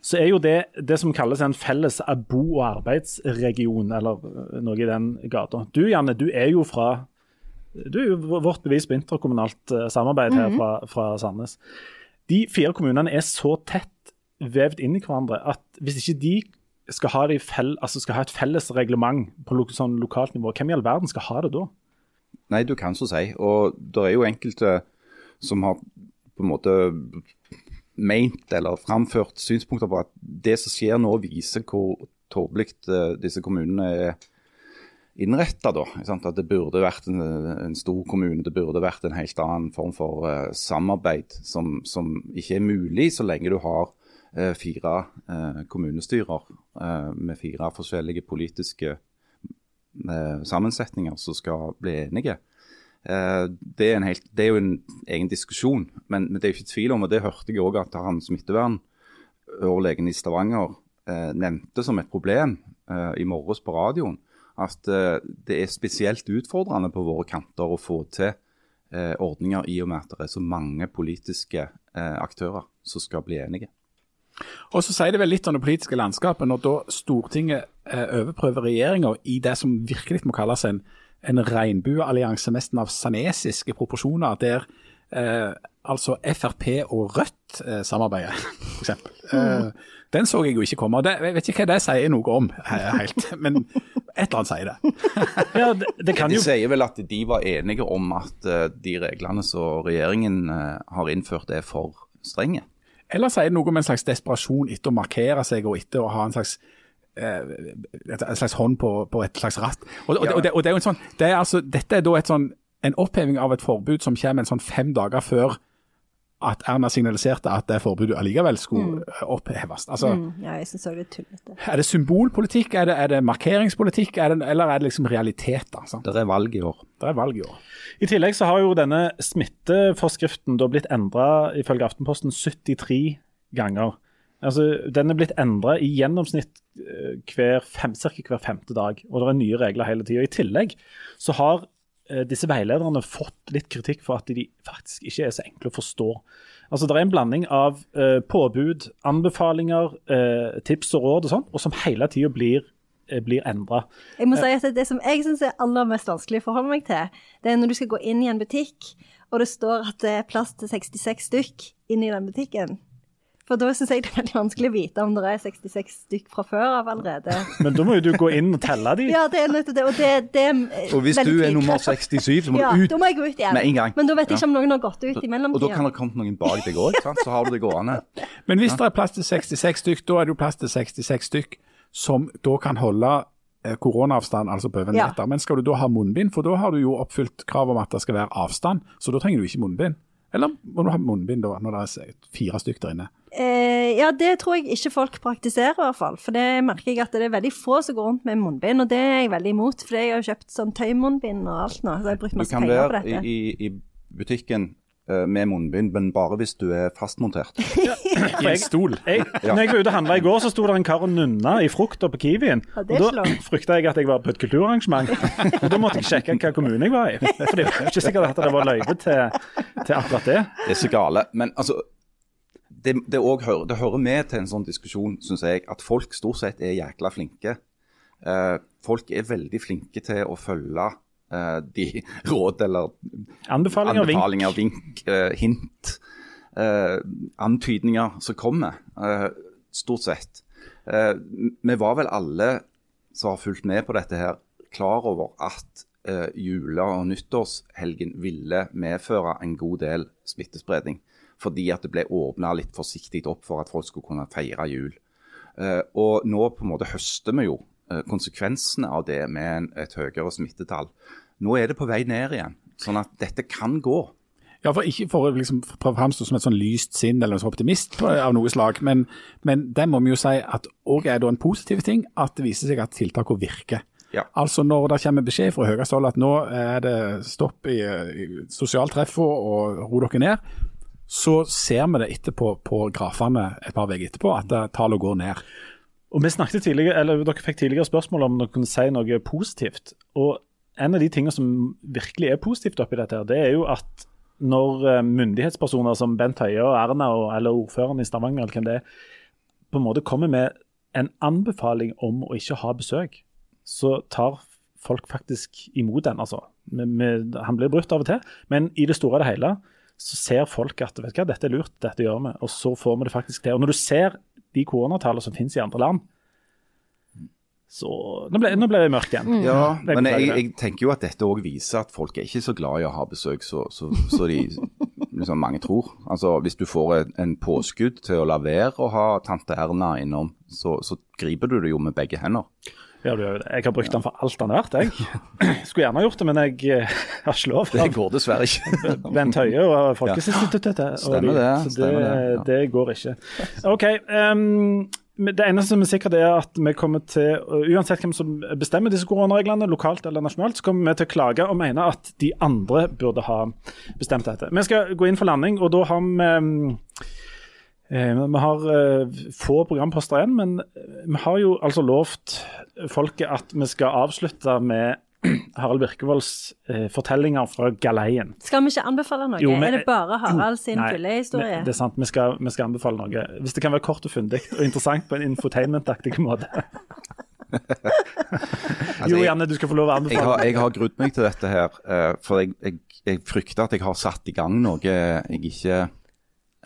så er jo det det som kalles en felles bo- og arbeidsregion, eller eh, noe i den gata. Du Janne, du er jo fra Du er jo vårt bevis på interkommunalt eh, samarbeid her fra, fra Sandnes. De fire kommunene er så tett vevd inn i hverandre at hvis ikke de skal ha, de fell, altså skal ha et felles reglement på lo sånn lokalt nivå, hvem i all verden skal ha det da? Nei, du kan så si. Og det er jo enkelte som har på en måte meint eller framført synspunkter på at det som skjer nå, viser hvor tåpelig eh, disse kommunene er innretta. At det burde vært en, en, stor kommune, det burde vært en helt annen form for uh, samarbeid som, som, ikke er mulig så lenge du har uh, fire uh, kommunestyrer med fire forskjellige politiske sammensetninger som skal bli enige. Det er, helt, det, er jo en egen diskusjon, men, det er ikke tvil om, og det hørte jeg òg at han smittevernoverlegen i Stavanger eh, nevnte som et problem eh, i morges på radioen. At eh, det er spesielt utfordrende på våre kanter å få til ordninger i og med at det er så mange politiske aktører som skal bli enige. Og så sier det vel litt om det politiske landskapet når da Stortinget overprøver regjeringa i det som virkelig må kalles en en regnbueallianse nesten av sanesiske proporsjoner, der eh, altså Frp og Rødt eh, samarbeider, f.eks. Mm. Eh, den så jeg jo ikke komme. det, Jeg vet ikke hva det sier noe om helt, men et eller annet sier det. ja, det, det kan jo... De sier vel at de var enige om at uh, de reglene som regjeringen uh, har innført er for strenge. Eller sier det noe om en slags desperasjon etter å markere seg og etter å ha en slags en slags hånd på, på et slags ratt. Og, og, ja. og, det, og det, er jo en sånn, det er altså, Dette er da et sånn, en oppheving av et forbud som kommer en sånn fem dager før at Erna signaliserte at det forbudet allikevel skulle mm. oppheves. Altså, mm, ja, jeg synes det Er tullete. Er det symbolpolitikk, er det, er det markeringspolitikk, er det, eller er det liksom realiteter? Sant? Det er valg i år. Det er valg i år. I tillegg så har jo denne smitteforskriften da blitt endra ifølge Aftenposten 73 ganger. Altså, Den er blitt endra i gjennomsnitt eh, hver fem, hver femte dag, og det er nye regler hele tida. I tillegg så har eh, disse veilederne fått litt kritikk for at de faktisk ikke er så enkle å forstå. Altså, Det er en blanding av eh, påbud, anbefalinger, eh, tips og råd og sånn, og som hele tida blir eh, blir endra. Jeg må si at Det som jeg syns er aller mest vanskelig å forholde meg til, det er når du skal gå inn i en butikk, og det står at det er plass til 66 stykk inn i den butikken. For da syns jeg det er veldig vanskelig å vite om det er 66 stykk fra før av allerede. Men da må jo du gå inn og telle de. Ja, det er nødt til det. Og, det, det er og hvis du er nummer 67, så må ja, du ut, da må jeg gå ut igjen. med en gang. Men da vet jeg ikke om noen har gått ut i mellomtida. Og da kan det komme noen bak deg òg, så har du det gående. Men hvis det er plass til 66 stykk, da er det jo plass til 66 stykk som da kan holde eh, koronaavstand, altså på en meter. Ja. Men skal du da ha munnbind, for da har du jo oppfylt kravet om at det skal være avstand, så da trenger du ikke munnbind. Eller må du ha munnbind da, når det er fire stykker der inne? Eh, ja, det tror jeg ikke folk praktiserer, i hvert fall. For det merker jeg at det er veldig få som går rundt med munnbind, og det er jeg veldig imot. For jeg har jo kjøpt sånn tøymunnbind og alt nå, så jeg har brukt masse penger på dette. Du kan være i, i butikken uh, med munnbind, men bare hvis du er fastmontert. Ja, I en stol. Jeg, når jeg var ute og handla i går, så sto det en kar og nunna i frukta på Kiwien. Ja, og Da frykta jeg at jeg var på et kulturarrangement. og Da måtte jeg sjekke hvilken kommune jeg var i. For det var ikke sikkert at det var løyve til, til akkurat det. Det er så gale. Men altså, det, det, hører, det, hører, med til en sånn diskusjon, syns jeg, at folk stort sett er jækla flinke. Eh, folk er veldig flinke til å følge eh, de råd eller anbefalinger, anbefalinger vink, vink eh, hint, antydninger som kommer. stort sett. vi var vel alle som har fulgt med på dette her, klar over at jula- og nyttårshelgen ville medføre en god del smittespredning fordi at det ble åpna litt forsiktig opp for at folk skulle kunne feire jul. Uh, og nå på en måte høster vi jo eh, konsekvensene av det med et høyere smittetall. Nå er det på vei ned igjen, sånn at dette kan gå. Ja, for Ikke for å liksom framstå som et sånn lyst sinn eller en sånn optimist på, av noe slag, men, men det må vi jo si at òg er da en positiv ting at det viser seg at tiltakene virker. Ja. Altså Når det kommer beskjed fra høyeste hold at nå er det stopp i, i sosialtreffene og ro dere ned, så ser vi det etterpå på grafene et par uker etterpå at tallene går ned. Og vi snakket tidligere, eller Dere fikk tidligere spørsmål om dere kunne si noe positivt. og En av de tingene som virkelig er positivt oppi dette, her, det er jo at når eh, myndighetspersoner som Bent Høie og Erna og, eller ordføreren i Stavanger eller hvem det er, på en måte kommer med en anbefaling om å ikke ha besøk, så tar folk faktisk imot den. altså. Han blir brutt av og til, men i det store og det hele så ser folk at vet du hva, dette er lurt, dette gjør vi. Og så får vi det faktisk til. Og når du ser de koronatallene som finnes i andre land, så Nå ble, nå ble det mørkt igjen. Ja, Jeg men jeg, jeg tenker jo at dette òg viser at folk er ikke så glad i å ha besøk så, så, så de liksom mange tror. Altså Hvis du får en, en påskudd til å la være å ha tante Erna innom, så, så griper du det jo med begge hender. Ja, du gjør jo det. Jeg har brukt den for alt den er verdt, jeg. Skulle gjerne gjort det, men jeg eh, har ikke lov. Det går dessverre ikke. Bent Høie og Folkehelseinstituttet. Ja. Stemmer det, Så det, det, det går ikke. OK. Um, det eneste som er sikkert, er at vi kommer til, uansett hvem som bestemmer disse koronareglene, lokalt eller nasjonalt, så kommer vi til å klage og mene at de andre burde ha bestemt dette. Vi skal gå inn for landing, og da har vi eh, Vi har eh, få programposter igjen, men vi har jo altså lovt folket at vi skal avslutte med Harald Birkevolds eh, fortellinger fra galeien. Skal vi ikke anbefale noe? Jo, men- er det bare Harald sin Nei, fyllehistorie? Det er sant, vi skal, vi skal anbefale noe. Hvis det kan være kort og fundig og interessant på en infotainment-aktig måte. jo, Janne, du skal få lov å Jeg anbefale. har, jeg har grudd meg til dette her, eh, for jeg, jeg, jeg frykter at jeg har satt i gang noe jeg ikke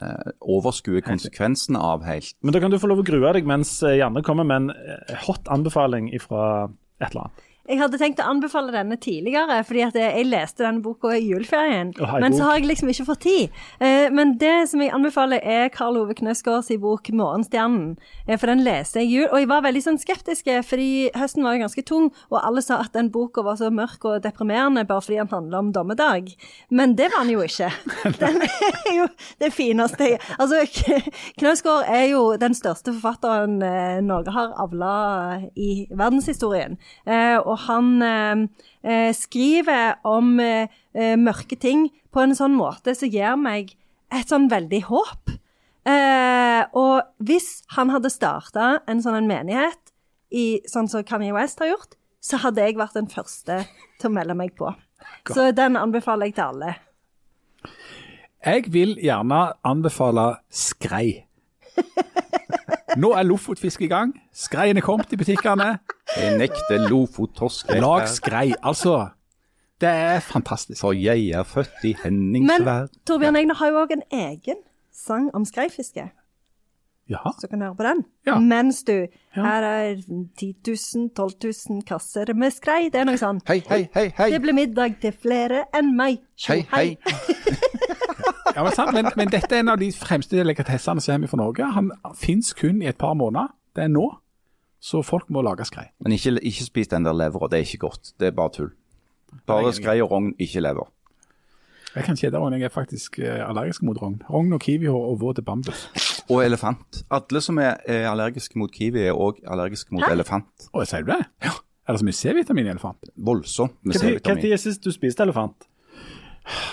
eh, overskuer konsekvensene av helt. Men da kan du få lov å grue deg mens Janne kommer med en eh, hot anbefaling fra et eller annet. Jeg hadde tenkt å anbefale denne tidligere, fordi at jeg leste denne boka i juleferien. Oh, men så har jeg liksom ikke fått tid. Eh, men det som jeg anbefaler, er Karl Ove Knøsgaards bok 'Morgenstjernen'. Eh, for den leste jeg i jul, og jeg var veldig sånn skeptisk, eh, fordi høsten var jo ganske tung, og alle sa at den boka var så mørk og deprimerende bare fordi den handler om dommedag. Men det var den jo ikke. Den er jo det fineste Altså, Knausgård er jo den største forfatteren Norge har avla i verdenshistorien. Eh, og han eh, eh, skriver om eh, mørke ting på en sånn måte som gir meg et sånn veldig håp. Eh, og hvis han hadde starta en sånn en menighet, i, sånn som Kanye West har gjort, så hadde jeg vært den første til å melde meg på. Så den anbefaler jeg til alle. Jeg vil gjerne anbefale skrei. Nå er Lofotfisk i gang. Skreien er kommet i butikkene. Jeg nekter Lofot-torsk. Lag skrei. Altså, det er fantastisk. For jeg er født i Men Torbjørn Egner har jo òg en egen sang om skreifiske, Ja. så kan du høre på den. Ja. Mens du Ja. Her er 10 000, 12 000 kasser med skrei. Det er noe sånn. Hei, hei, hei, hei. Det blir middag til flere enn meg. Tjo, Hei, hei. Ja, men, sant? Men, men dette er en av de fremste delikatessene som er fra Norge. Han fins kun i et par måneder. Det er nå. Så folk må lage skrei. Men ikke, ikke spis den der levra, det er ikke godt. Det er bare tull. Bare skrei og rogn, ikke lever. Jeg kan kjede rogn, jeg er faktisk eh, allergisk mot rogn. Rogn og kiwihår og våt bambus. Og elefant. Alle som er, er allergiske mot kiwi, er òg allergiske mot Hæ? elefant. Å, sier du det? Ja. Er det så mye C-vitamin i elefant? Voldsomt med C-vitamin. Når sist du spiste elefant?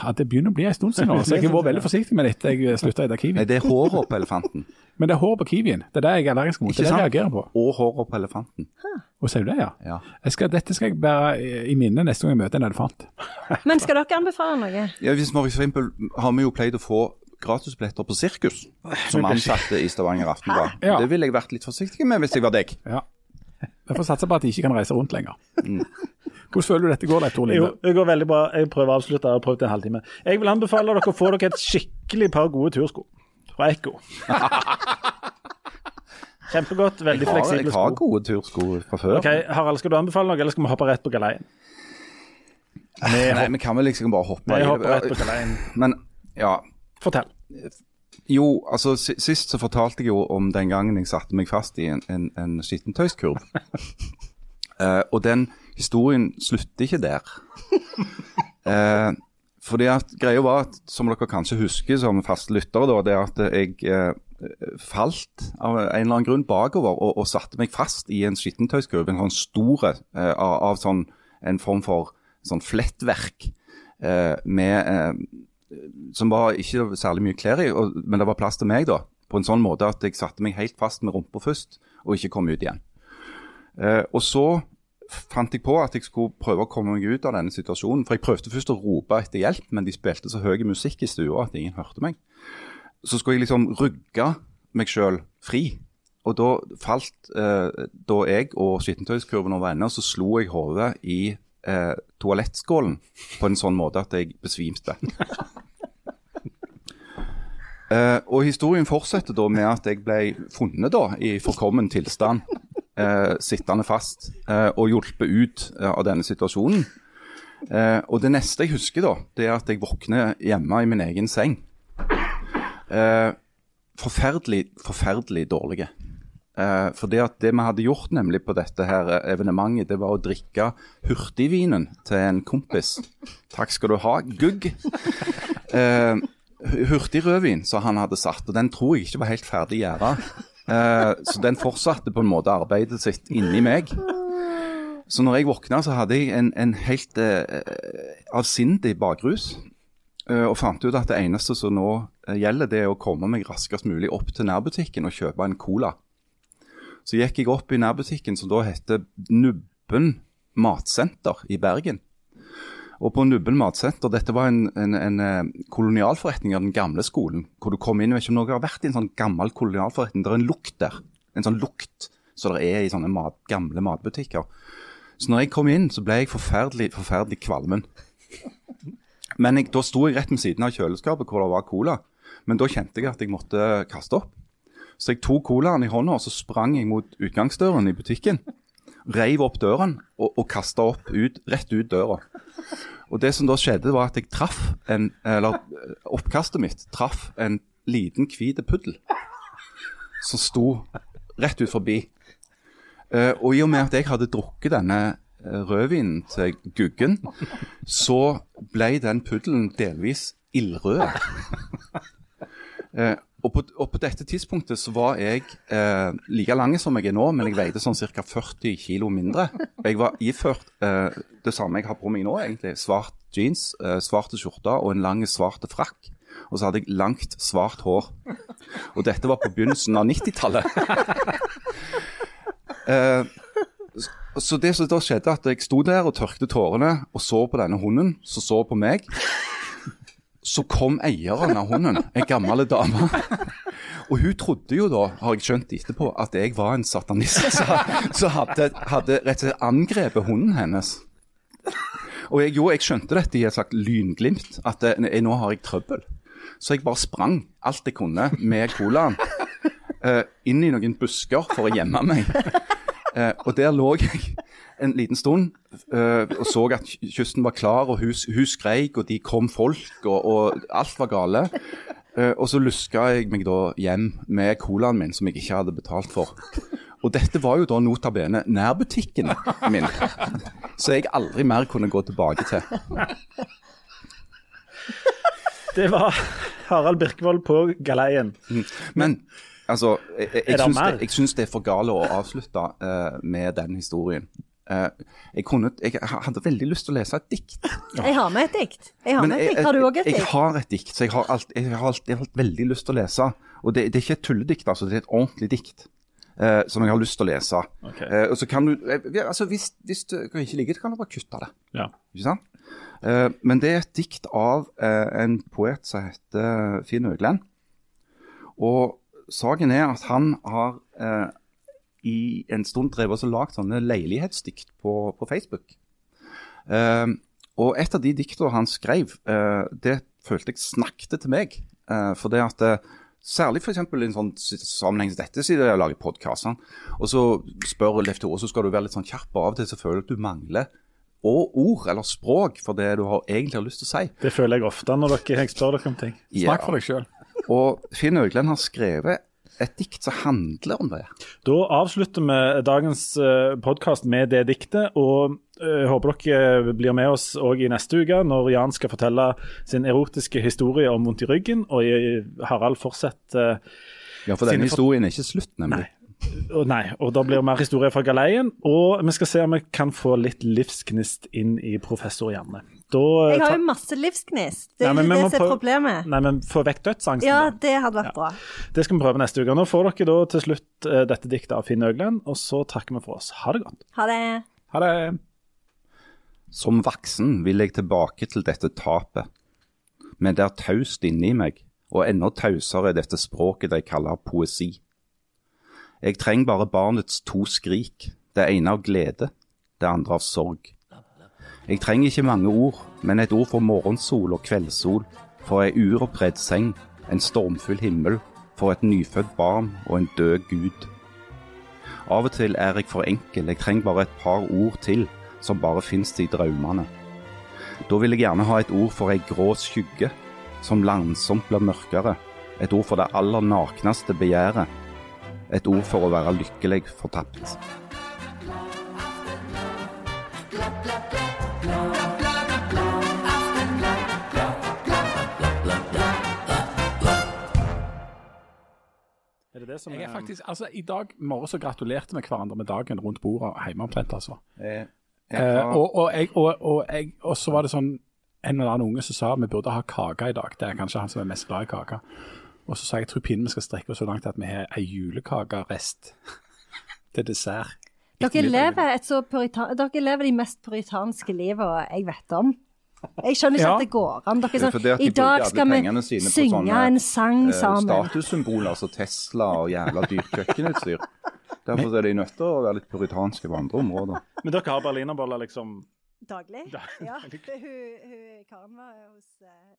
Ja, det begynner å bli en stund siden nå, så jeg har vært veldig forsiktig med dette. Jeg slutta å spise kiwi. Nei, det er håret på elefanten. Men det er håret på kiwien. Det er det jeg er allergisk mot. Det er det jeg reagerer på. Og håret på elefanten. Og sier du det, ja? Ja. Jeg skal, dette skal jeg bære i- minne neste gang jeg møter en elefant. Men skal dere anbefale noe? Ja, hvis for eksempel har vi jo pleid å få gratisbilletter på sirkus som ansatte i Stavanger Aftenblad. Ja. Det ville jeg vært litt forsiktig med hvis jeg var deg. Ja. Jeg får satse på at de ikke kan reise rundt lenger. Hvordan føler du dette går, Leif Tor Jo, Linde? det går veldig bra. Jeg prøver å avslutte. Jeg har prøvd en halvtime. Jeg vil anbefale dere å få dere et skikkelig par gode tursko fra Ekko. Kjempegodt, veldig fleksible sko. jeg har gode tursko fra før. Ok, Harald, skal du anbefale noe, eller skal vi hoppe rett på galeien? Nei, vi kan vel liksom bare hoppe Vi hopper rett på galeien. Men ja. Fortell. Jo, altså sist så fortalte jeg jo om den gangen jeg satte meg fast i en, en, en skittentøyskurv. uh, og den historien slutter ikke der. uh, fordi at greia var at, som dere kanskje husker som faste lyttere, da, det at jeg uh, falt av en eller annen grunn bakover og, og satte meg fast i en skittentøyskurv, en sånn store uh, av, av sånn, en form for sånn flettverk eh, med eh, som var ikke særlig mye klær i, og, men det var plass til meg, da. På en sånn måte at jeg satte meg helt fast med rumpa først, og ikke kom ut igjen. Eh, og så fant jeg på at jeg skulle prøve å komme meg ut av denne situasjonen. For jeg prøvde først å rope etter hjelp, men de spilte så høy musikk i stua at ingen hørte meg. Så skulle jeg liksom rugge meg sjøl fri. Og da falt eh, da jeg og skittentøyskurven over venner, så slo jeg hodet i eh, toalettskålen på en sånn måte at jeg besvimte. Eh, og historien fortsetter da med at jeg ble funnet da i forkommen tilstand, eh, sittende fast eh, og hjulpet ut eh, av denne situasjonen. Eh, og det neste jeg husker, da, det er at jeg våkner hjemme i min egen seng. Eh, forferdelig, forferdelig dårlige. Eh, for det at det vi hadde gjort nemlig på dette her evenementet, det var å drikke hurtigvinen til en kompis. Takk skal du ha, Gugg. Eh, hurtigrødvin som han hadde satt, og den tror jeg ikke var helt ferdig gjæra. Eh, så den fortsatte på en måte arbeidet sitt inni meg. Så når jeg våkna, så hadde jeg en, en helt eh, avsindig bakrus. eh, og fant ut at det eneste som nå eh, gjelder, det er å komme meg raskest mulig opp til nærbutikken og kjøpe en cola. Så gikk jeg opp i nærbutikken som da heter Nubben matsenter i Bergen. Og på Nubben matsenter, dette var en, en, en eh, kolonialforretning av den gamle skolen. Hvor du kom inn, jeg vet ikke om dere har vært i en sånn gammel kolonialforretning. Det er en lukt der. En sånn lukt som det er i sånne mat, gamle matbutikker. Så når jeg kom inn, så ble jeg forferdelig, forferdelig kvalmen. Men jeg, da sto jeg rett ved siden av kjøleskapet hvor det var cola. Men da kjente jeg at jeg måtte kaste opp. Så jeg tok colaen i hånda og så sprang jeg mot utgangsdøren i butikken. Reiv opp døren og, og kasta opp ut, rett ut døra. Og det som da skjedde, var at jeg traff en Eller oppkastet mitt traff en liten hvit puddel som sto rett ut forbi. Uh, og i og med at jeg hadde drukket denne eh, rødvinen til Guggen, så ble den puddelen delvis ildrød. Eh, og, på, og på dette tidspunktet så var jeg eh, like lang som jeg er nå, men jeg veide sånn ca. 40 kg mindre. Jeg var iført eh, det samme jeg har på meg nå, egentlig. Svart jeans, eh, svarte skjorte og en lang, svart frakk. Og så hadde jeg langt, svart hår. Og dette var på begynnelsen av 90-tallet. Eh, så det som da skjedde, at jeg sto der og tørkte tårene og så på denne hunden, som så på meg. Så kom eieren av hunden, ei gammel dame. Og hun trodde jo da, har jeg skjønt etterpå, at jeg var en satanist som hadde, hadde rett og slett angrepet hunden hennes. Og jeg, jo, jeg skjønte dette i et slags lynglimt, at jeg, nå har jeg trøbbel. Så jeg bare sprang alt jeg kunne med colaen uh, inn i noen busker for å gjemme meg. Uh, og der lå jeg en liten stund eh, og så at kysten var klar, og hun, hun skreik, og de kom folk, og, og alt var gale. Uh, og så luska jeg meg da hjem med colaen min, som jeg ikke hadde betalt for. Og dette var jo da nota bene nærbutikken min, så jeg aldri mer kunne gå tilbake til. Det var Harald Birkevold på galeien. Men altså, jeg, jeg, jeg, syns det, jeg syns det er for gale å avslutte uh, med den historien. Eh, jeg, kunne, jeg hadde veldig lyst til å lese et dikt. Jeg har med et dikt. Jeg har med et dikt. Har du òg et dikt? jeg har et dikt, så jeg har, alt, jeg har alltid hatt veldig lyst til å lese. Og det, det er ikke et tulledikt, altså, det er et ordentlig dikt. eh, som jeg har lyst til å lese. Okay. Eh, og så kan du, eh, altså Hvis, hvis du ikke liker det, kan du bare kutte det. Ja. Ikke sant? Eh, men det er et dikt av eh, en poet som heter Finn Øgland. Og saken er at han har eh, i en stund drevet og lagd sånne leilighetsdikt på, på Facebook. Eh, og et av de diktene han skrev, eh, det følte jeg snakket til meg. Eh, for det at eh, Særlig f.eks. i en sånn sammenheng som dette, siden jeg lager podkaster. Og så spør Leif Tore, så skal du være litt sånn kjapp. og Av og til så føler du at du mangler og ord eller språk for det du har, egentlig har lyst til å si. Det føler jeg ofte når dere, jeg spør dere om ting. Ja. Snakk for deg sjøl. Og Finn Øgland har skrevet et dikt som handler om det. Da avslutter vi dagens uh, podkast med det diktet. og jeg håper dere blir med oss òg i neste uke, når Jan skal fortelle sin erotiske historie om vondt i ryggen. Og Harald fortsetter Ja, for denne historien er ikke slutt, nemlig. Nei. Og, nei, og da blir det mer historie fra galeien. Og vi skal se om vi kan få litt livsgnist inn i professor Janne. Da, jeg har jo masse livsgnist. Det er nei, det som er problemet. Nei, men Få vekk dødsangsten. Ja, det hadde vært ja. bra. Det skal vi prøve neste uke. Nå får dere da til slutt uh, dette diktet av Finn Øglen, og så takker vi for oss. Ha det godt. Ha det. Ha det. Som voksen vil jeg tilbake til dette tapet, men det er taust inni meg, og enda tausere er dette språket de kaller poesi. Jeg trenger bare barnets to skrik, det ene av glede, det andre av sorg. Jeg trenger ikke mange ord, men et ord for morgensol og kveldssol, for ei uoppredd seng, en stormfull himmel, for et nyfødt barn og en død gud. Av og til er jeg for enkel, jeg trenger bare et par ord til, som bare fins i drømmene. Da vil jeg gjerne ha et ord for ei grå skygge, som langsomt blir mørkere, et ord for det aller nakneste begjæret, et ord for å være lykkelig fortapt. Er det det som jeg er faktisk, altså I dag morges så gratulerte vi hverandre med dagen rundt bordet hjemme omtrent. altså. Eh, eh, og, og, jeg, og, og, jeg, og, så var det sånn en eller annen unge som sa vi burde ha kake i dag. Det er kanskje han som er mest glad i kake. Og så sa jeg jeg tror pinnen vi skal strekke oss så langt at vi har ei julekakerest til dessert. Dere lever, så dere lever de mest puritanske livene jeg vet om. Jeg skjønner ikke ja. at det går an. Dere, sånn, I dag skal vi synge en sang uh, sammen. Statussymboler altså Tesla og jævla dyrt kjøkkenutstyr. Derfor er de nødt til å være litt puritanske på andre områder. Men dere har berlinerboller liksom Daglig? Ja. hun, hun, Karen var hos uh,